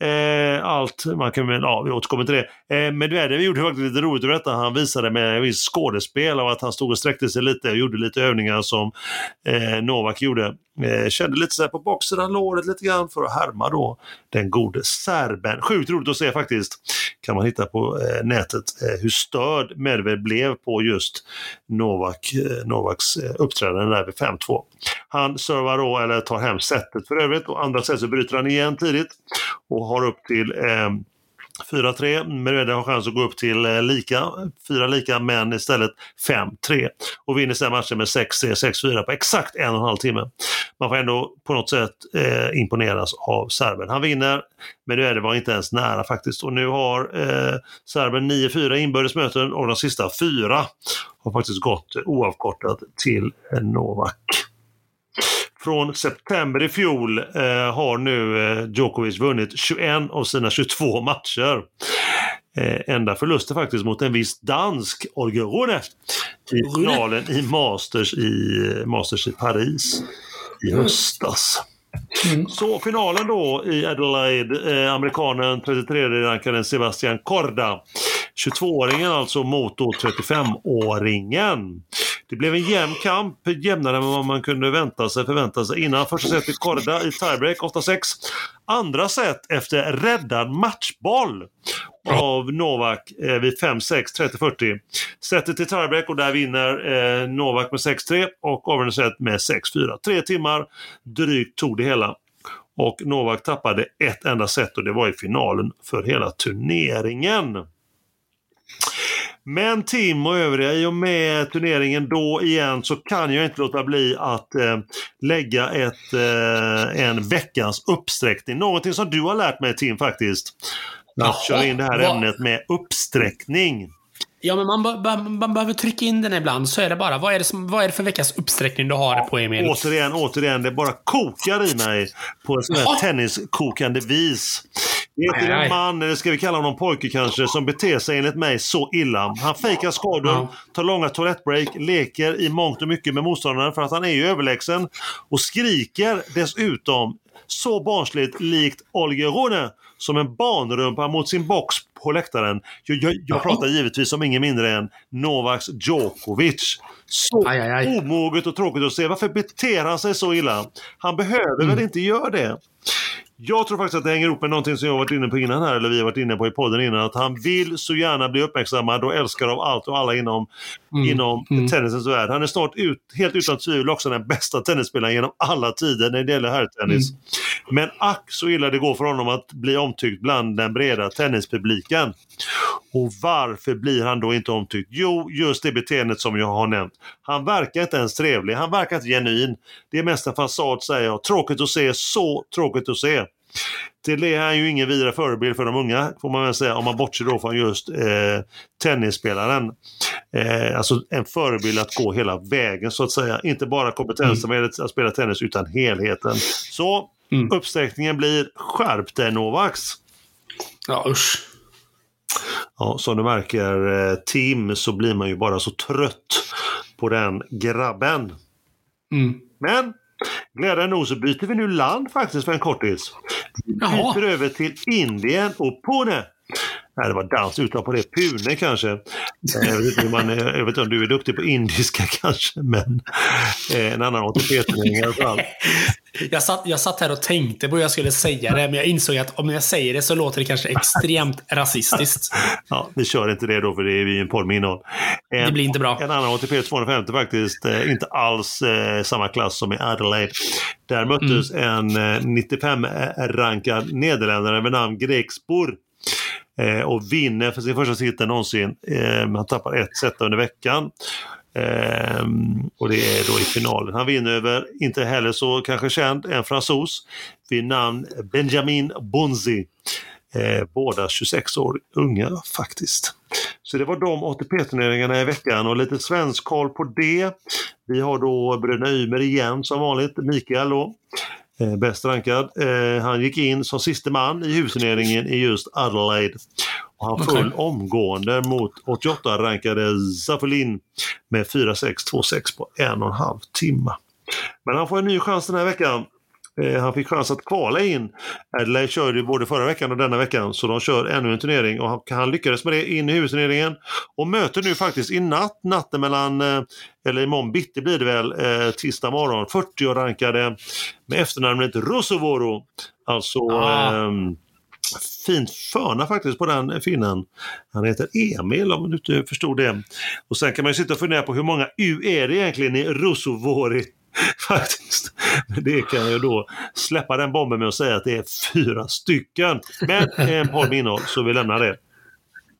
Eh, allt, man kan väl, ja vi återkommer till det. Eh, Medvedev gjorde faktiskt lite roligt ur detta. Han visade med viss skådespel av att han stod och sträckte sig lite och gjorde lite övningar som eh, Novak gjorde. Eh, kände lite så här på baksidan låret lite grann för att härma då den gode serben. Sjukt roligt att se faktiskt. Kan man hitta på eh, nätet eh, hur störd Medvedev blev på just Novak, eh, Novaks eh, uppträdande där vid 5-2. Han servar då, eller tar hem setet för övrigt och andra set så bryter han igen tidigt och har upp till eh, 4-3. Medvedev har chans att gå upp till eh, lika, fyra lika men istället 5-3 och vinner sen matchen med 6-3, 6-4 på exakt en och en halv timme. Man får ändå på något sätt eh, imponeras av serben. Han vinner, Medvedev var inte ens nära faktiskt och nu har eh, serben 9-4 inbördes möten och de sista fyra har faktiskt gått oavkortat till Novak. Från september i fjol eh, har nu eh, Djokovic vunnit 21 av sina 22 matcher. Eh, enda förlusten faktiskt mot en viss dansk, Olga Rune, i finalen i Masters i, Masters i Paris i höstas. Mm. Så finalen då i Adelaide, eh, amerikanen 33-rankaren Sebastian Korda. 22-åringen alltså mot då 35-åringen. Det blev en jämn kamp, jämnare än vad man kunde vänta sig, förvänta sig innan. Första set i Korda i tiebreak 8-6. Andra set efter räddad matchboll av Novak eh, vid 5-6, 30-40. Setet till tiebreak och där vinner eh, Novak med 6-3 och avgörande set med 6-4. Tre timmar drygt tog det hela. Och Novak tappade ett enda set och det var i finalen för hela turneringen. Men Tim och övriga, i och med turneringen då igen så kan jag inte låta bli att eh, lägga ett, eh, en veckans uppsträckning. Någonting som du har lärt mig Tim faktiskt. Att Jaha, köra in det här vad- ämnet med uppsträckning. Ja, men man, be- man behöver trycka in den ibland, så är det bara. Vad är det, som, vad är det för veckas uppsträckning du har på, Emil? Återigen, återigen, det bara kokar i mig på en sån här tenniskokande vis. Det är en man, eller ska vi kalla honom pojke kanske, som beter sig enligt mig så illa. Han fejkar skador, Ja. tar långa toalettbreak, leker i mångt och mycket med motståndaren för att han är ju överlägsen och skriker dessutom så barnsligt likt Olger Rune som en barnrumpa mot sin box på läktaren. Jag, jag, jag pratar givetvis om ingen mindre än Novaks Djokovic. Så Aj, aj, aj. omoget och tråkigt att se. Varför beter han sig så illa? Han behöver Mm. väl inte göra det? Jag tror faktiskt att det hänger ihop med någonting som jag varit inne på innan här, eller vi har varit inne på i podden innan, att han vill så gärna bli uppmärksammad och älskad av allt och alla inom, Mm. inom Mm. tennisens värld. Han är snart ut, helt utan tvivel också den bästa tennisspelaren genom alla tider när det gäller herrtennis. Mm. Men ack så illa det går för honom att bli omtyckt bland den breda tennispubliken. Och varför blir han då inte omtyckt? Jo, just det beteendet som jag har nämnt. Han verkar inte ens trevlig, han verkar inte genuin. Det är mest en fasad säger jag. Tråkigt att se, så tråkigt att se. Till det är han ju ingen vidare förebild för de unga, får man väl säga, om man bortser då från just eh, tennisspelaren. Eh, alltså en förebild att gå hela vägen så att säga. Inte bara kompetensen med att spela tennis utan helheten. Så Mm. Uppsträckningen blir Skärp dig Novax. Ja, usch. Ja, som du märker, eh, Tim, så blir man ju bara så trött på den grabben. Mm. Men glädjande nog så byter vi nu land faktiskt för en kortis. Vi Jaha. byter över till Indien och Pune. Nej, det var dans utan på det. Pune kanske. Eh, Jag vet, inte man, är- jag vet inte om du är duktig på indiska kanske, men eh, en annan ATP-turnering i alla fall. Jag satt, jag satt här och tänkte på hur jag skulle säga det, men jag insåg att om jag säger det så låter det kanske extremt rasistiskt. Ja, vi kör inte det då för det är vi en podd med innehåll. En, Det blir inte bra. En annan ATP 250 faktiskt, eh, inte alls eh, samma klass som i Adelaide. Där möttes en eh, 95-rankad nederländare med namn Grexbor eh, och vinner för sin första titel någonsin. Eh, han tappar ett set under veckan. Eh, och det är då i finalen. Han vinner över, inte heller så kanske känd, en fransos vid namn Benjamin Bonzi. Eh, båda 26 år unga faktiskt. Så det var de ATP-turneringarna i veckan och lite svensk koll på det. Vi har då Bröderna Ymer igen som vanligt, Mikael då. Eh, bäst rankad. Eh, han gick in som siste man i huvudturneringen i just Adelaide. Och han föll Okej. omgående mot 88-rankade Zaffelin med 4-6, 2-6 på en och en halv timme. Men han får en ny chans den här veckan. Eh, Han fick chans att kvala in. Adelaide körde ju både förra veckan och denna veckan så de kör ännu en turnering och han, han lyckades med det in i huvudturneringen och möter nu faktiskt i natt, natten mellan, eh, eller imorgon bitti blir det väl, eh, tisdag morgon, 40-rankade med efternamnet Rosovoro. Alltså Ah. fint förna faktiskt på den finnen. Han heter Emil om du inte förstod det. Och sen kan man ju sitta och fundera på hur många U är det egentligen i Rosovori faktiskt. Men det kan jag då släppa den bomben med att säga att det är fyra stycken. Men en podd med innehåll, så vi lämnar det.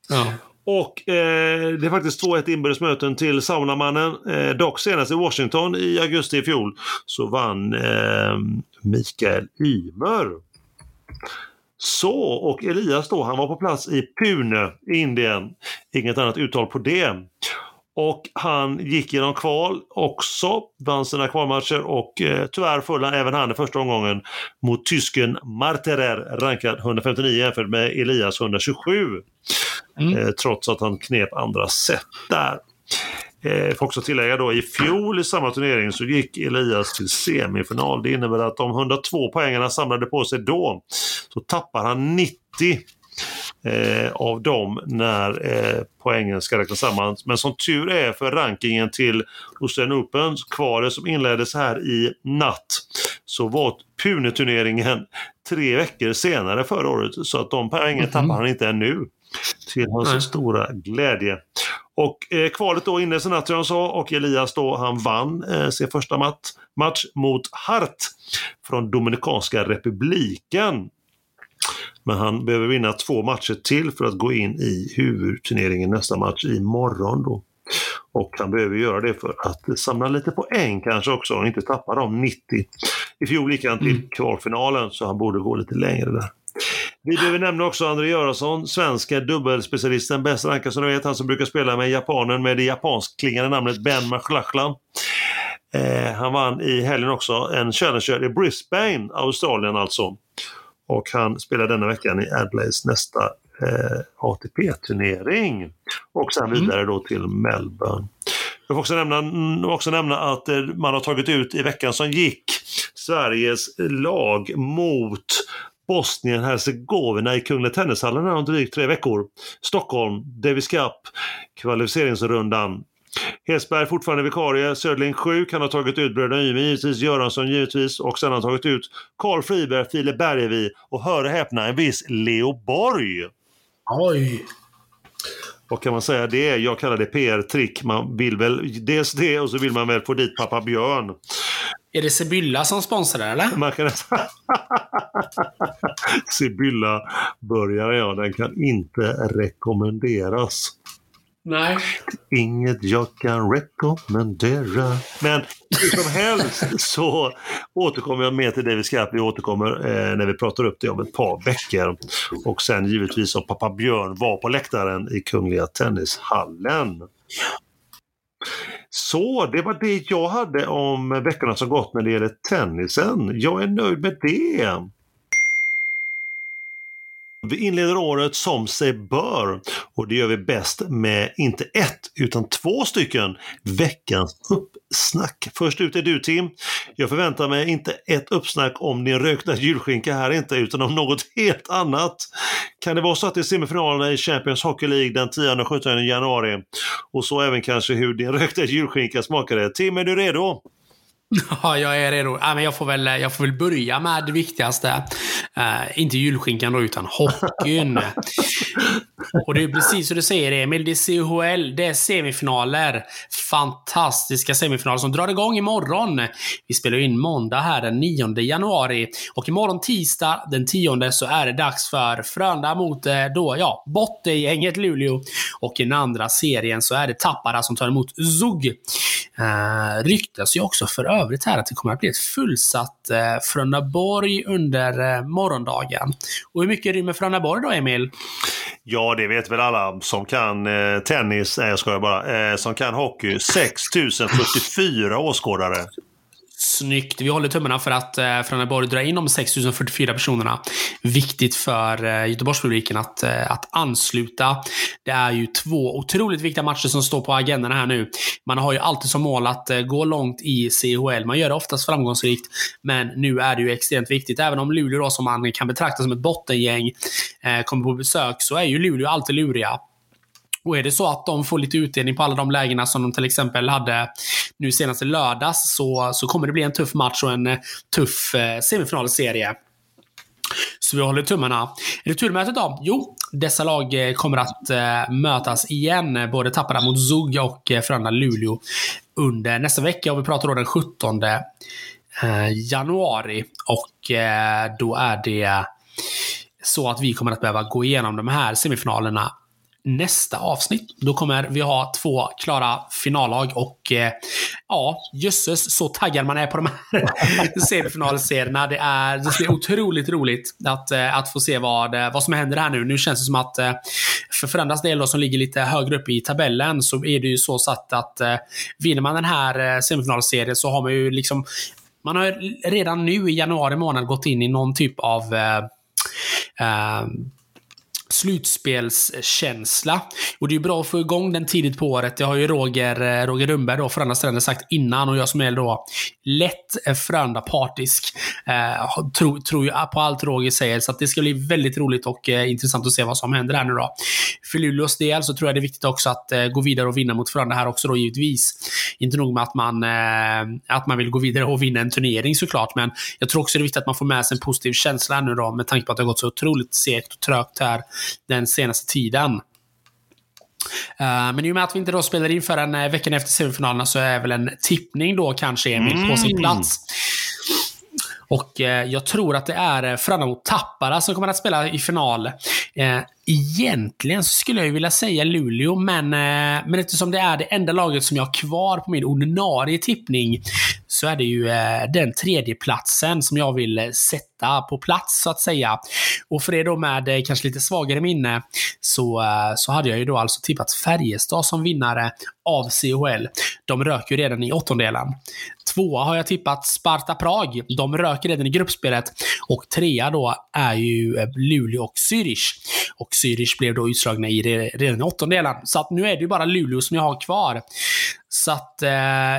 Ja. Och eh, det är faktiskt 2-1 inbördesmöten till Saunamannen. Eh, dock senast i Washington i augusti i fjol så vann eh, Mikael Ymer. Så, och Elias då, han var på plats i Pune Indien. Inget annat uttal på det. Och han gick genom kval också, vann sina kvalmatcher och eh, tyvärr föll även han i första omgången mot tysken Marterer, rankad 159 jämfört med Elias 127. Mm. Eh, trots att han knep andra set där. Eh, får också tillägga då, i fjol i samma turnering så gick Elias till semifinal. Det innebär att de 102 poängen han samlade på sig då, så tappar han 90 eh, av dem när eh, poängen ska räknas samman. Men som tur är för rankingen till Australian Opens kvalet som inleddes här i natt så var Pune-turneringen tre veckor senare förra året så att de poängen Mhm. tappar han inte ännu. Till hans Nej. stora glädje. Och eh, kvalet då inleddes i natt som jag sa och Elias då han vann eh, sin första mat match mot Hart från Dominikanska republiken. Men han behöver vinna två matcher till för att gå in i huvudturneringen nästa match imorgon då. Och han behöver göra det för att samla lite poäng kanske också och inte tappa de 90. I fjol gick han till Mm. kvalfinalen så han borde gå lite längre där. Vi behöver nämna också André Göransson, svenska dubbelspecialisten, bäst rankad som du vet, han som brukar spela med japanen med det japanskklingande namnet Ben Machlachlan. Eh, han vann i helgen också en Challenger i Brisbane, Australien alltså. Och han spelar denna veckan i Adelaides nästa eh, ATP-turnering. Och sen Mm. vidare då till Melbourne. Jag får också nämna, mm, också nämna att eh, man har tagit ut i veckan som gick Sveriges lag mot Bosnien-Hercegovina i Kungliga Tennishallen om drygt tre veckor. Stockholm, Davis Cup, kvalificeringsrundan. Hesberg fortfarande vikarie, Söderling sjuk, han har tagit ut bröderna Ymer givetvis, Göransson givetvis och sen har han tagit ut Karl Friberg, Filip Bergevi och hör och häpna en viss Leo Borg. Oj. Vad kan man säga det är? Jag kallar det PR-trick. Man vill väl dels det och så vill man väl få dit pappa Björn. Är det Sibylla som sponsrar eller? Man kan nästan... Sibylla börjar ja, den kan inte rekommenderas. Nej. Inget jag kan rekommendera. Men hur som helst så återkommer jag med till Davis Cup. Vi återkommer eh, när vi pratar upp det om ett par veckor. Och sen givetvis om pappa Björn var på läktaren i Kungliga Tennishallen. Så, det var det jag hade om veckorna som gått när det gäller tennisen. Jag är nöjd med det. Vi inleder året som sig bör och det gör vi bäst med inte ett utan två stycken veckans uppsnack. Först ut är du Tim. Jag förväntar mig inte ett uppsnack om din rökta julskinka här inte utan om något helt annat. Kan det vara så att det är semifinalerna i Champions Hockey League den 10 och 17 januari och så även kanske hur din rökta julskinka smakade. Tim, är du redo? Ja, jag är redo. Ja, men jag, får väl, jag får väl börja med det viktigaste. Uh, inte julskinkan då, utan hockeyn. och det är precis som du säger Emil, det är CHL, det är semifinaler. Fantastiska semifinaler som drar igång imorgon. Vi spelar in måndag här den 9 januari. Och imorgon tisdag den 10 så är det dags för Frölunda mot eh, då, ja, bottengänget Luleå. Och i den andra serien så är det Tappara som tar emot Zug. Uh, ryktas ju också för övrigt här att det kommer att bli ett fullsatt eh, Frölundaborg under eh, morgondagen. Och hur mycket rymmer Frölundaborg då, Emil? Ja, det vet väl alla som kan eh, tennis, nej jag skojar bara, eh, som kan hockey. 6044 åskådare. Snyggt. Vi håller tummarna för att eh, Frölundaborg drar in de 6044 personerna. Viktigt för eh, Göteborgspubliken att, eh, att ansluta. Det är ju två otroligt viktiga matcher som står på agendan här nu. Man har ju alltid som mål att eh, gå långt i CHL. Man gör det oftast framgångsrikt, men nu är det ju extremt viktigt. Även om Luleå då, som man kan betrakta som ett bottengäng, eh, kommer på besök, så är ju Luleå alltid luriga. Och är det så att de får lite utdelning på alla de lägena som de till exempel hade nu senast i lördags så, så kommer det bli en tuff match och en eh, tuff eh, semifinalserie. Så vi håller tummarna. Returmötet då? Jo, dessa lag eh, kommer att eh, mötas igen. Både Tappara mot Zug och eh, Frölunda-Luleå under nästa vecka. Och vi pratar då den 17 eh, januari. Och eh, då är det så att vi kommer att behöva gå igenom de här semifinalerna nästa avsnitt. Då kommer vi ha två klara finallag och eh, ja, jösses så taggad man är på de här semifinalserierna. Det, är, det blir otroligt roligt att, eh, att få se vad, eh, vad som händer här nu. Nu känns det som att eh, för Frölundas del då, som ligger lite högre upp i tabellen så är det ju så satt att eh, vinner man den här eh, semifinalserien så har man ju liksom man har redan nu i januari månad gått in i någon typ av eh, eh, slutspelskänsla. Och det är bra att få igång den tidigt på året. Det har ju Roger, eh, Roger Rundberg då, Frölunda Stränder, sagt innan och jag som är då lätt Frölunda-partisk eh, eh tror, tror ju på allt Roger säger. Så det ska bli väldigt roligt och eh, intressant att se vad som händer här nu då. För Luleås del så tror jag det är viktigt också att eh, gå vidare och vinna mot Frölunda här också då givetvis. Inte nog med att man, eh, att man vill gå vidare och vinna en turnering såklart, men jag tror också det är viktigt att man får med sig en positiv känsla nu då med tanke på att det har gått så otroligt segt och trögt här den senaste tiden. Uh, men i och med att vi inte då spelar in förrän uh, veckan efter semifinalerna så är väl en tippning då kanske Emil mm. på sin mm. plats. Och eh, jag tror att det är eh, Frölunda mot Tappara som kommer att spela i final. Egentligen så skulle jag vilja säga Luleå, men, eh, men eftersom det är det enda laget som jag har kvar på min ordinarie tippning så är det ju eh, den tredje platsen som jag vill eh, sätta på plats så att säga. Och för er då med eh, kanske lite svagare minne så, eh, så hade jag ju då alltså tippat Färjestad som vinnare av CHL. De rök ju redan i åttondelen. Tvåa har jag tippat Sparta Prag. De röker redan i gruppspelet. Och trea då är ju eh, Luleå och Zürich. Och Zürich blev då utslagna i redan i åttondelen. Så att nu är det ju bara Luleå som jag har kvar. Så att, eh,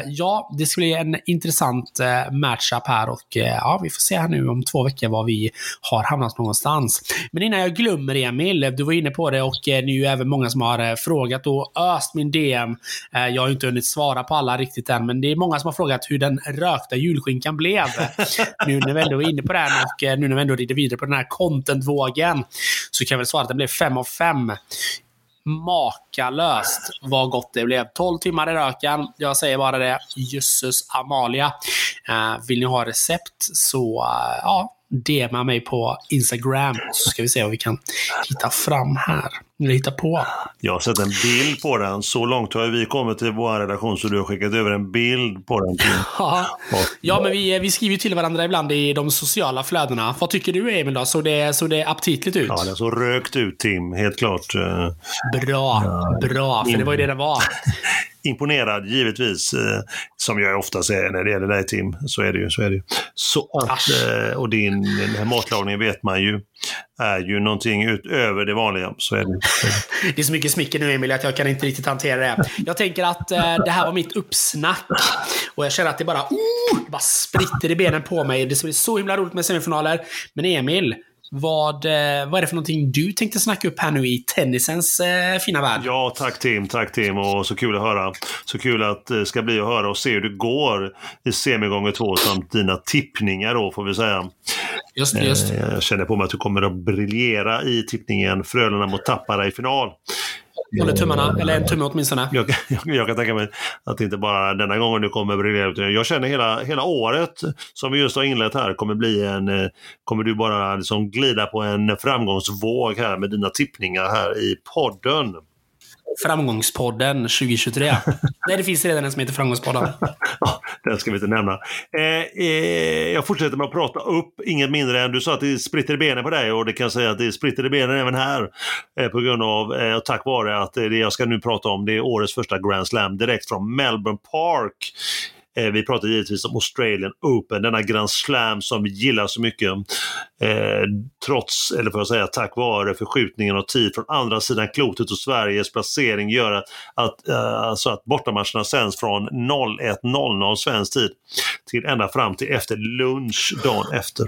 ja, det ska bli en intressant eh, matchup här och eh, ja, vi får se här nu om två veckor var vi har hamnat någonstans. Men innan jag glömmer Emil, du var inne på det och det är ju även många som har frågat och öst min DM. Jag har inte hunnit svara på alla riktigt än, men det är många som har frågat hur den rökta julskinkan blev. nu när vi ändå är inne på den och nu när vi ändå rider vidare på den här contentvågen så kan jag väl svara att den blev 5 av 5 makalöst vad gott det blev. 12 timmar i röken. Jag säger bara det. Jösses Amalia. Uh, vill ni ha recept så, uh, ja, DMa mig på Instagram så ska vi se vad vi kan hitta fram här. Eller hitta på. Jag har sett en bild på den. Så långt har vi kommit till vår redaktion så du har skickat över en bild på den. Till. ja, men vi, vi skriver till varandra ibland i de sociala flödena. Vad tycker du Emil då? Såg det, så det aptitligt ut? Ja, det såg rökt ut Tim, helt klart. Bra, bra. För det var ju det det var. imponerad givetvis, eh, som jag ofta säger när det gäller dig Tim. Så är det ju. Så är det ju. Så att, eh, och din den här matlagningen vet man ju är ju någonting utöver det vanliga. Så är det. det är så mycket smicker nu Emil att jag kan inte riktigt hantera det. Jag tänker att eh, det här var mitt uppsnack. Och jag känner att det bara, oh, bara spritter i benen på mig. Det ska bli så himla roligt med semifinaler. Men Emil, vad, eh, vad är det för någonting du tänkte snacka upp här nu i tennisens eh, fina värld? Ja, tack Tim, tack Tim och så kul att höra. Så kul att det ska bli att höra och se hur det går i semigånger två samt dina tippningar då får vi säga. Just, just. Eh, jag känner på mig att du kommer att briljera i tippningen Frölunda mot Tappara i final. Håller tummarna, eller en tumme åtminstone. Jag, jag, jag kan tänka mig att inte bara denna gången du kommer briljera, utan jag känner hela, hela året som vi just har inlett här kommer bli en, eh, kommer du bara liksom glida på en framgångsvåg här med dina tippningar här i podden. Framgångspodden 2023. Nej, det finns redan en som heter Framgångspodden. ja, den ska vi inte nämna. Eh, eh, jag fortsätter med att prata upp, inget mindre än du sa att det spritter i benen på dig och det kan jag säga att det spritter i benen även här. Eh, på grund av, eh, tack vare att det jag ska nu prata om det är årets första Grand Slam direkt från Melbourne Park Eh, vi pratar givetvis om Australian Open, denna Grand Slam som vi gillar så mycket. Eh, trots, eller får jag säga tack vare förskjutningen av tid från andra sidan klotet och Sveriges placering gör att, att, eh, alltså att bortamatcherna sänds från 01.00 svensk tid till ända fram till efter lunch dagen efter.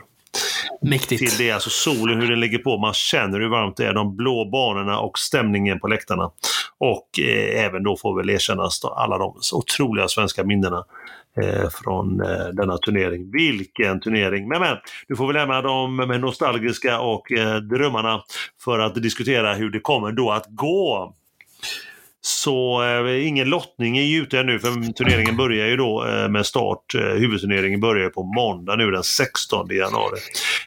Mäktigt. Till det, alltså solen, hur den ligger på. Man känner hur varmt det är, de blå banorna och stämningen på läktarna. Och eh, även då får väl erkännas alla de otroliga svenska minnena Eh, från eh, denna turnering. Vilken turnering! Men, men du får väl lämna dem med nostalgiska och eh, drömmarna för att diskutera hur det kommer då att gå. Så eh, ingen lottning är ju ute ännu för turneringen börjar ju då eh, med start. Eh, huvudturneringen börjar på måndag nu den 16 januari.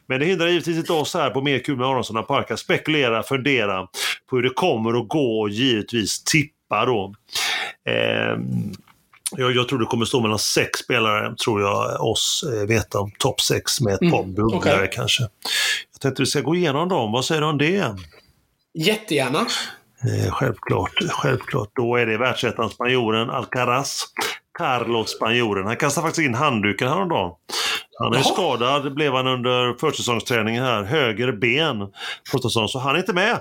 Men det hindrar givetvis inte oss här på Mer kul med Aronsson och Park att spekulera, fundera på hur det kommer att gå och givetvis tippa då. Eh, jag, jag, tror det kommer stå mellan sex spelare, tror jag oss eh, veta om topp sex med ett mm, par bubblare okay. kanske. Jag tänkte vi ska gå igenom dem, vad säger du om det? Jättegärna. Eh, självklart, självklart. Då är det världsettan spanjoren Alcaraz. Carlos spanjoren. Han kastade faktiskt in handduken häromdagen. Han är Jaha. skadad, blev han under försäsongsträningen här. Höger ben, så han är inte med.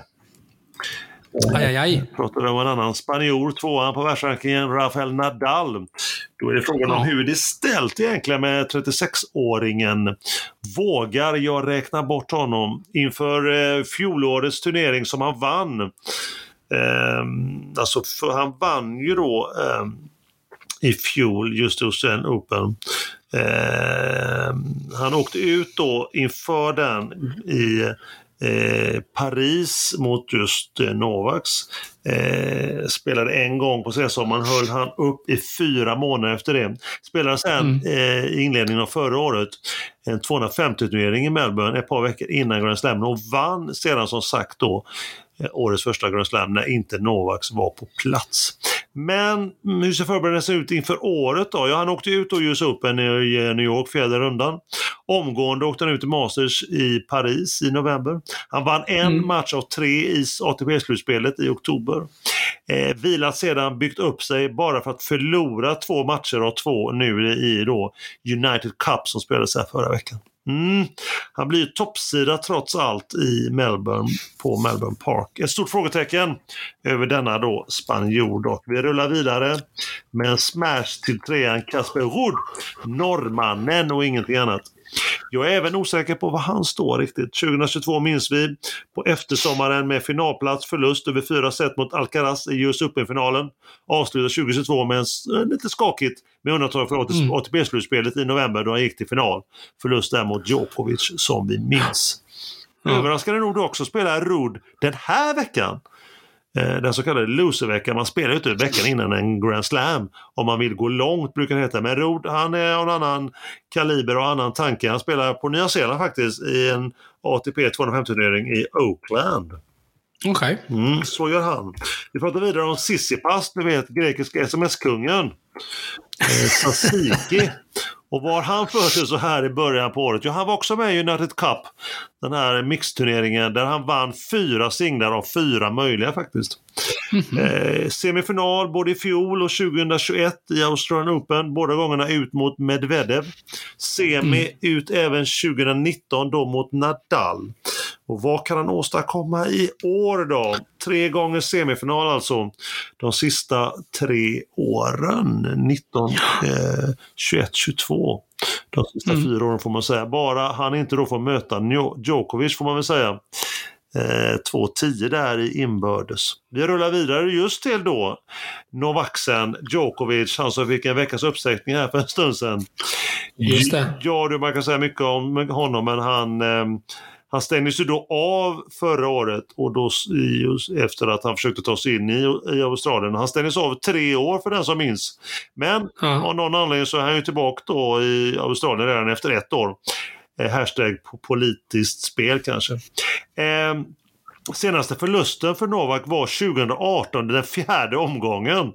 Aj, aj, aj. Pratade om en annan spanjor, tvåan på världsrankingen, Rafael Nadal. Då är det frågan om hur det är ställt egentligen med 36-åringen. Vågar jag räkna bort honom inför eh, fjolårets turnering som han vann? Eh, alltså, för han vann ju då eh, i fjol just Australian Open. Eh, han åkte ut då inför den i Eh, Paris mot just eh, Novaks. Eh, spelade en gång på sensommaren, höll han upp i fyra månader efter det. Spelade sen mm. eh, i inledningen av förra året en 250-turnering i Melbourne ett par veckor innan Grand Slam och vann sedan som sagt då Eh, årets första Grand Slam när inte Novaks var på plats. Men hur ser förberedelserna ut inför året då? Ja, han åkte ut och US Open i New York fjärde rundan. Omgående åkte han ut i Masters i Paris i november. Han vann en mm. match av tre i ATP-slutspelet i oktober. Eh, vilat sedan, byggt upp sig bara för att förlora två matcher av två nu i då United Cup som spelades här förra veckan. Mm. Han blir toppsida trots allt i Melbourne på Melbourne Park. Ett stort frågetecken över denna då spanjor dock. Vi rullar vidare med en smash till trean Casper Ruud, norrmannen och ingenting annat. Jag är även osäker på var han står riktigt. 2022 minns vi på eftersommaren med finalplats, förlust över fyra set mot Alcaraz i US Open-finalen. Avslutade 2022 med en, eh, lite skakigt med undantag för mm. ATP-slutspelet i november då han gick till final. Förlust där mot Djokovic som vi minns. Mm. Överraskande nog också spelar Rud den här veckan. Eh, den så kallade loserveckan. Man spelar ju inte veckan innan en Grand Slam om man vill gå långt brukar det heta. Men Rod han är av en annan kaliber och annan tanke. Han spelar på Nya Zeeland faktiskt i en ATP 250-turnering i Oakland. Okej. Okay. Mm, så gör han. Vi pratar vidare om Sissipas, ni vet grekiska sms-kungen. Eh, Sasiki. Och var han för sig så här i början på året? Jo, han var också med i United Cup, den här mixturneringen där han vann fyra singlar av fyra möjliga faktiskt. Eh, semifinal både i fjol och 2021 i Australian Open, båda gångerna ut mot Medvedev. Semi ut även 2019 då mot Nadal. Och vad kan han åstadkomma i år då? Tre gånger semifinal alltså. De sista tre åren. 19, eh, 21, 22. De sista Mm. fyra åren får man säga. Bara han inte då får möta Djokovic får man väl säga. Eh, 2-10 där i inbördes. Vi rullar vidare just till då Novaksen Djokovic, han som fick en veckas uppsättning här för en stund sedan. Just det. Ja, du, man kan säga mycket om honom, men han, eh, han stängdes ju då av förra året och då i, efter att han försökte ta sig in i, i Australien. Han stängdes av tre år för den som minns. Men Ja. av någon anledning så är han ju tillbaka då i Australien redan efter ett år. Eh, hashtag po- politiskt spel kanske. Eh, senaste förlusten för Novak var 2018, den fjärde omgången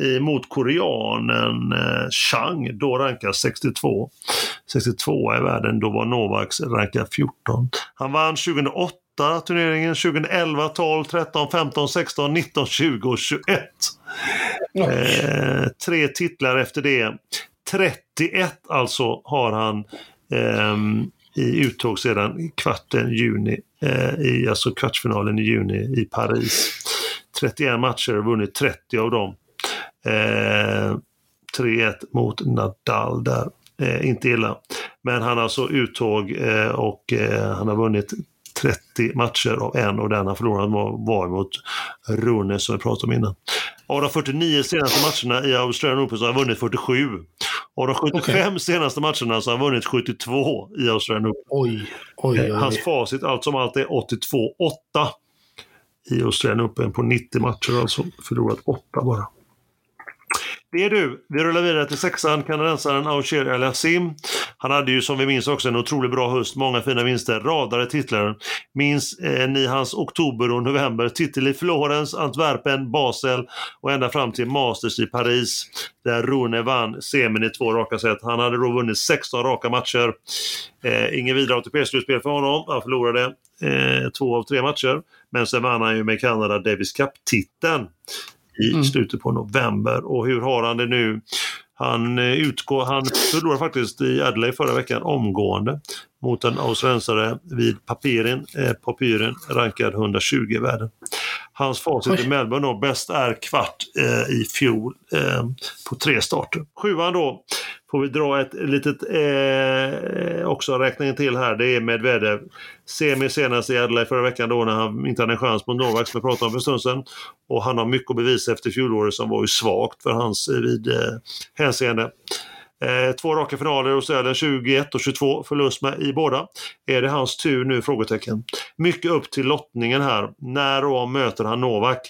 i, mot koreanen eh, Chang, då rankad 62. 62 i världen, då var Novak rankad 14. Han vann 2008 turneringen, 2011, 12, 13, 15, 16, 19, 20 och 21. Eh, tre titlar efter det. 31 alltså har han ehm, i uttåg sedan kvarten juni, eh, i, alltså kvartsfinalen i juni i Paris. 31 matcher, vunnit 30 av dem. Eh, 3-1 mot Nadal där. Eh, inte illa. Men han har alltså uttåg eh, och eh, han har vunnit 30 matcher av en och den han förlorade var, var mot Rune som vi pratade om innan. Av de 49 senaste matcherna i Australian Open så har han vunnit 47. Av de 75 senaste matcherna så har han vunnit 72 i Australian Open. Oj, oj, oj. Hans facit allt som allt är 82-8 i Australian Open på 90 matcher alltså. Förlorat 8 bara. Det är du. Vi rullar vidare till sexan, kanadensaren Aucher El-Hassim. Han hade ju som vi minns också en otroligt bra höst, många fina vinster, radare titlar. Minns eh, ni hans oktober och november? Titel i Florens, Antwerpen, Basel och ända fram till Masters i Paris där Rune vann semin i två raka set. Han hade då vunnit 16 raka matcher. Eh, ingen vidare ATP-slutspel för honom. Han förlorade eh, två av tre matcher. Men sen vann han ju med Kanada Davis Cup-titeln i Mm. slutet på november. Och hur har han det nu? Han, eh, utgår, han förlorade faktiskt i Adelaide förra veckan omgående mot en australiensare vid Papirin, eh, Papyren, rankad 120 i världen. Hans facit i. Melbourne då, bäst är kvart eh, i fjol eh, på tre starter. Sjuan då får vi dra ett litet eh, också räkningen till här. Det är Medvedev. Semi senast i Adelaide förra veckan då när han inte hade en chans mot Novak som vi pratade om för en stund sedan. Och han har mycket att bevisa efter fjolåret som var ju svagt för hans eh, vid eh, hänseende. Eh, två raka finaler hos Sälen 21 och 22, förlust med i båda. Är det hans tur nu? Frågetecken. Mycket upp till lottningen här. När och om möter han Novak?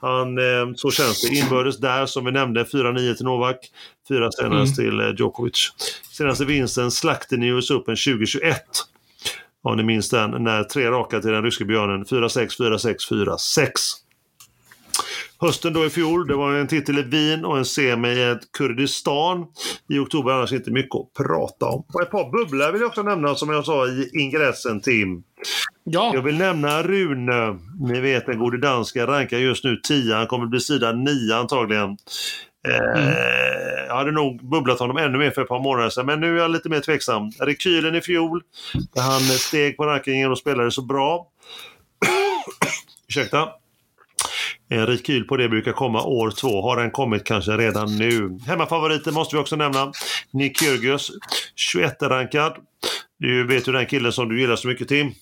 Han, eh, så känns det. Inbördes där som vi nämnde, 4-9 till Novak, 4 senast till eh, Djokovic. Senaste vinsten, slakten i US Open 2021. Om ni minns den, när tre raka till den ryske björnen, 4-6, 4-6, 4-6. Hösten då i fjol, det var en titel i Wien och en semi i Kurdistan i oktober, annars inte mycket att prata om. Och ett par bubblor vill jag också nämna som jag sa i ingressen Tim. Jag Ja, vill nämna Rune. Ni vet den gode dansken rankar just nu 10. Han kommer bli sida 9 antagligen. Eh, Jag hade nog bubblat honom ännu mer för ett par månader sedan, men nu är jag lite mer tveksam. Rekylen i fjol, där han steg på rankingen och spelade så bra. Ursäkta. En rekyl på det brukar komma år två. Har den kommit kanske redan nu? Hemmafavoriten måste vi också nämna. Nick Kyrgios, 21-rankad. Du vet ju den killen som du gillar så mycket Tim.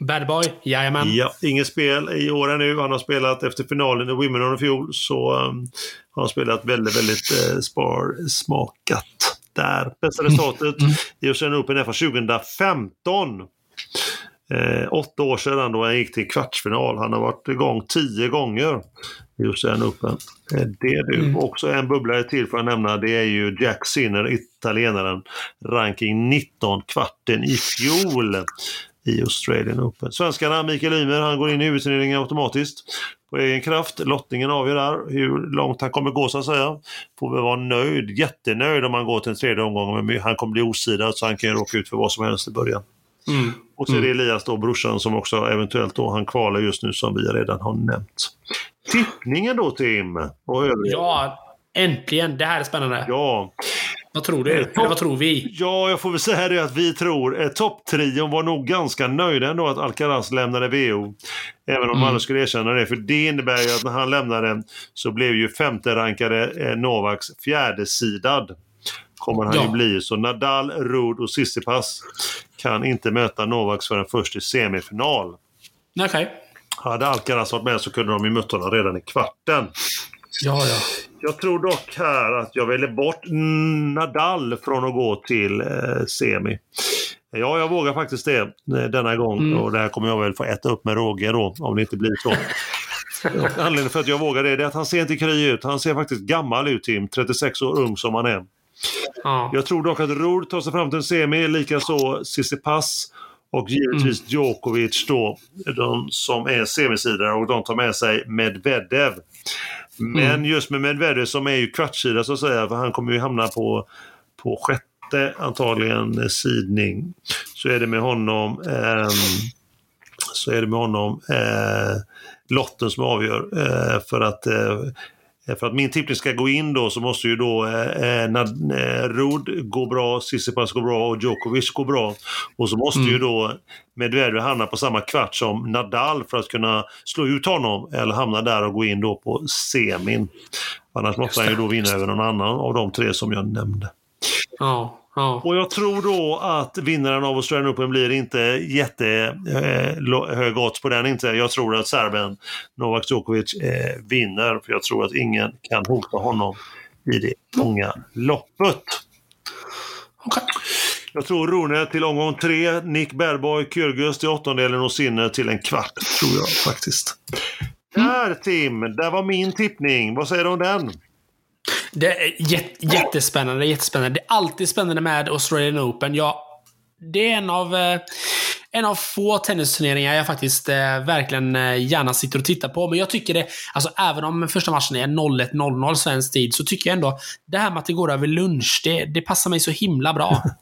bad boy. Jajamän. Ja, inget spel i år ännu. Han har spelat efter finalen i Wimbledon i fjol så um, har han spelat väldigt, väldigt uh, spar, smakat där. Bästa resultatet i Australian Open är från 2015. Eh, åtta år sedan då han gick till kvartsfinal. Han har varit igång tio gånger i Australian Open. Eh, det är du. Mm. Också en bubblare till för att nämna. Det är ju Jack Sinner, italienaren. Ranking 19, kvarten i fjol i Australian Open. Svenskarna, Mikael Ymer, han går in i huvudturneringen automatiskt på egen kraft. Lottningen avgör där hur långt han kommer gå så att säga. Får väl vara nöjd, jättenöjd om han går till en tredje omgång. Men han kommer bli osidad så han kan råka ut för vad som helst i början. Mm. Och så är det Elias då, brorsan, som också eventuellt då, han kvalar just nu som vi redan har nämnt. Tippningen då Tim? Och övriga. Ja, äntligen. Det här är spännande. Ja. Vad tror du? Eller vad tror vi? Ja, jag får väl säga det att vi tror. Eh, Topptrion var nog ganska nöjda ändå att Alcaraz lämnade VO. Även om Mm. alla skulle erkänna det. För det innebär ju att när han lämnade så blev ju femte rankade eh, Novaks fjärdesidad. Kommer han Ja. ju bli. Så Nadal, Ruud och Tsitsipas kan inte möta Novaks förrän först i semifinal. Okej. Hade Alcaraz varit med så kunde de ju mött honom redan i kvarten. Ja, ja. Jag tror dock här att jag väljer bort Nadal från att gå till eh, semi. Ja, jag vågar faktiskt det eh, denna gång Mm. och det här kommer jag väl få äta upp med råge då, om det inte blir så. Anledningen för att jag vågar det är att han ser inte kry ut. Han ser faktiskt gammal ut, Tim. 36 år ung som han är. Ja. Jag tror dock att Ruud tar sig fram till en semi, likaså Tsitsipas och givetvis Mm. Djokovic då, de som är semisidare och de tar med sig Medvedev. Men Mm. just med Medvedev som är ju kvartssida så att säga, för han kommer ju hamna på, på sjätte antagligen eh, sidning. Så är det med honom ehm, så är det med honom eh, lotten som avgör. Eh, för att eh, för att min tippning ska gå in då så måste ju då eh, eh, Nad- eh, Ruud gå bra, Tsitsipas gå bra och Djokovic gå bra. Och så måste Mm. ju då Medvedev hamna på samma kvart som Nadal för att kunna slå ut honom eller hamna där och gå in då på semin. Annars måste han ju då vinna över någon annan av de tre som jag nämnde. ja. Ja. Och jag tror då att vinnaren av Australian Open blir inte jättehög odds på den inte. Jag tror att serben Novak Djokovic eh, vinner för jag tror att ingen kan hota honom i det långa loppet. Jag tror Rune till omgång tre, Nick Bergboy, Kyrgios till åttondelen och Sinner till en kvart, tror jag faktiskt. Där Tim, där var min tippning. Vad säger du om den? Det är jät- jättespännande, jättespännande. Det är alltid spännande med Australian Open. Jag, det är en av, eh, en av få tennisturneringar jag faktiskt eh, verkligen eh, gärna sitter och tittar på. Men jag tycker det, alltså även om första matchen är 01.00 svensk tid, så tycker jag ändå det här med att det går över lunch, det, det passar mig så himla bra.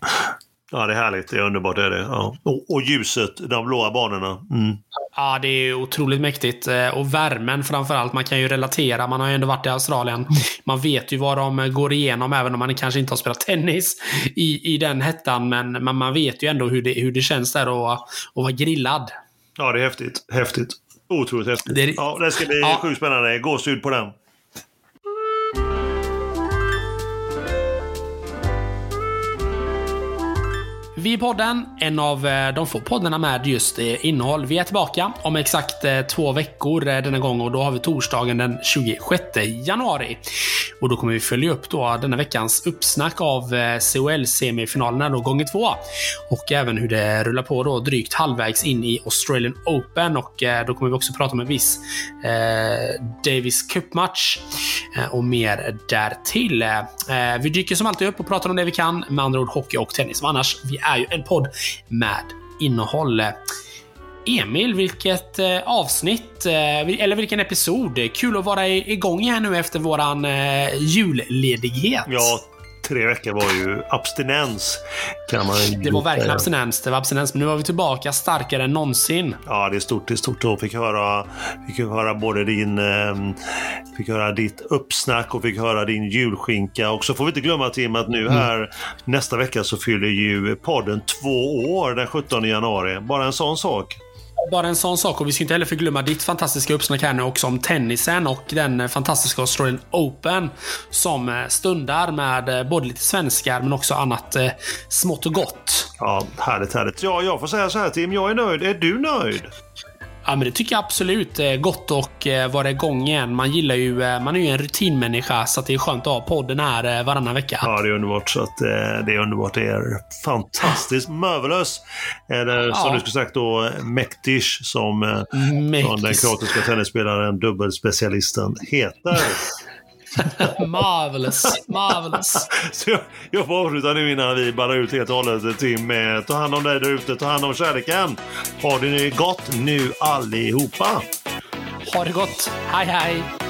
Ja, det är härligt. Det är underbart. Det är det. Ja. Och, och ljuset, de blåa banorna. Mm. Ja, det är otroligt mäktigt. Eh, Och värmen framförallt. Man kan ju relatera. Man har ju ändå varit i Australien. Man vet ju vad de går igenom, även om man kanske inte har spelat tennis i, i den hettan. Men, men man vet ju ändå hur det, hur det känns där att, att vara grillad. Ja, det är häftigt. Häftigt. Otroligt häftigt. Det är- Ja, det ska bli Ja. sjukt spännande. Gåshud på den. Vi i podden, en av eh, de få poddarna med just eh, innehåll. Vi är tillbaka om exakt eh, två veckor denna gång och då har vi torsdagen den 26 januari. Och då kommer vi följa upp då denna veckans uppsnack av CHL-semifinalerna då gånger två. Och även hur det rullar på då drygt halvvägs in i Australian Open och då kommer vi också prata om en viss eh, Davis Cup-match och mer därtill. Eh, vi dyker som alltid upp och pratar om det vi kan, med andra ord hockey och tennis. Men annars, vi är ju en podd med innehåll. Emil, vilket eh, avsnitt, eh, eller vilken episod. Kul att vara igång igen nu efter våran eh, julledighet. Ja, tre veckor var ju abstinens. Kan man Det var verkligen abstinens. Det var abstinens, men nu var vi tillbaka starkare än någonsin. Ja, det är stort. Det är stort. Och fick höra, fick höra både din... ehm, fick höra ditt uppsnack och fick höra din julskinka. Och så får vi inte glömma Tim att nu här nästa vecka så fyller ju podden två år den 17 januari. Bara en sån sak. Bara en sån sak och vi ska inte heller förglömma ditt fantastiska uppsnack här nu också om tennisen och den fantastiska Australian Open som eh, stundar med eh, både lite svenskar men också annat eh, smått och gott. Ja, härligt, härligt. Ja, jag får säga så här Tim, jag är nöjd. Är du nöjd? Ja, men det tycker jag absolut. är Gott och eh, vara igång igen. Man gillar ju, eh, man är ju en rutinmänniska så det är skönt att ha podden här eh, varannan vecka. Ja, det är underbart. Så att, eh, det är underbart. Det är fantastiskt. Marvelous. Eller som Ja. du skulle sagt då, Mektish som, eh, som den kroatiska tennisspelaren, dubbelspecialisten, heter. marvelous. Marvelous. Så jag, jag får avsluta nu innan vi bara ut helt och hållet Tim. Eh, ta hand om dig där ute, ta hand om kärleken. Ha det gott nu allihopa. Ha det gott. Hej hej.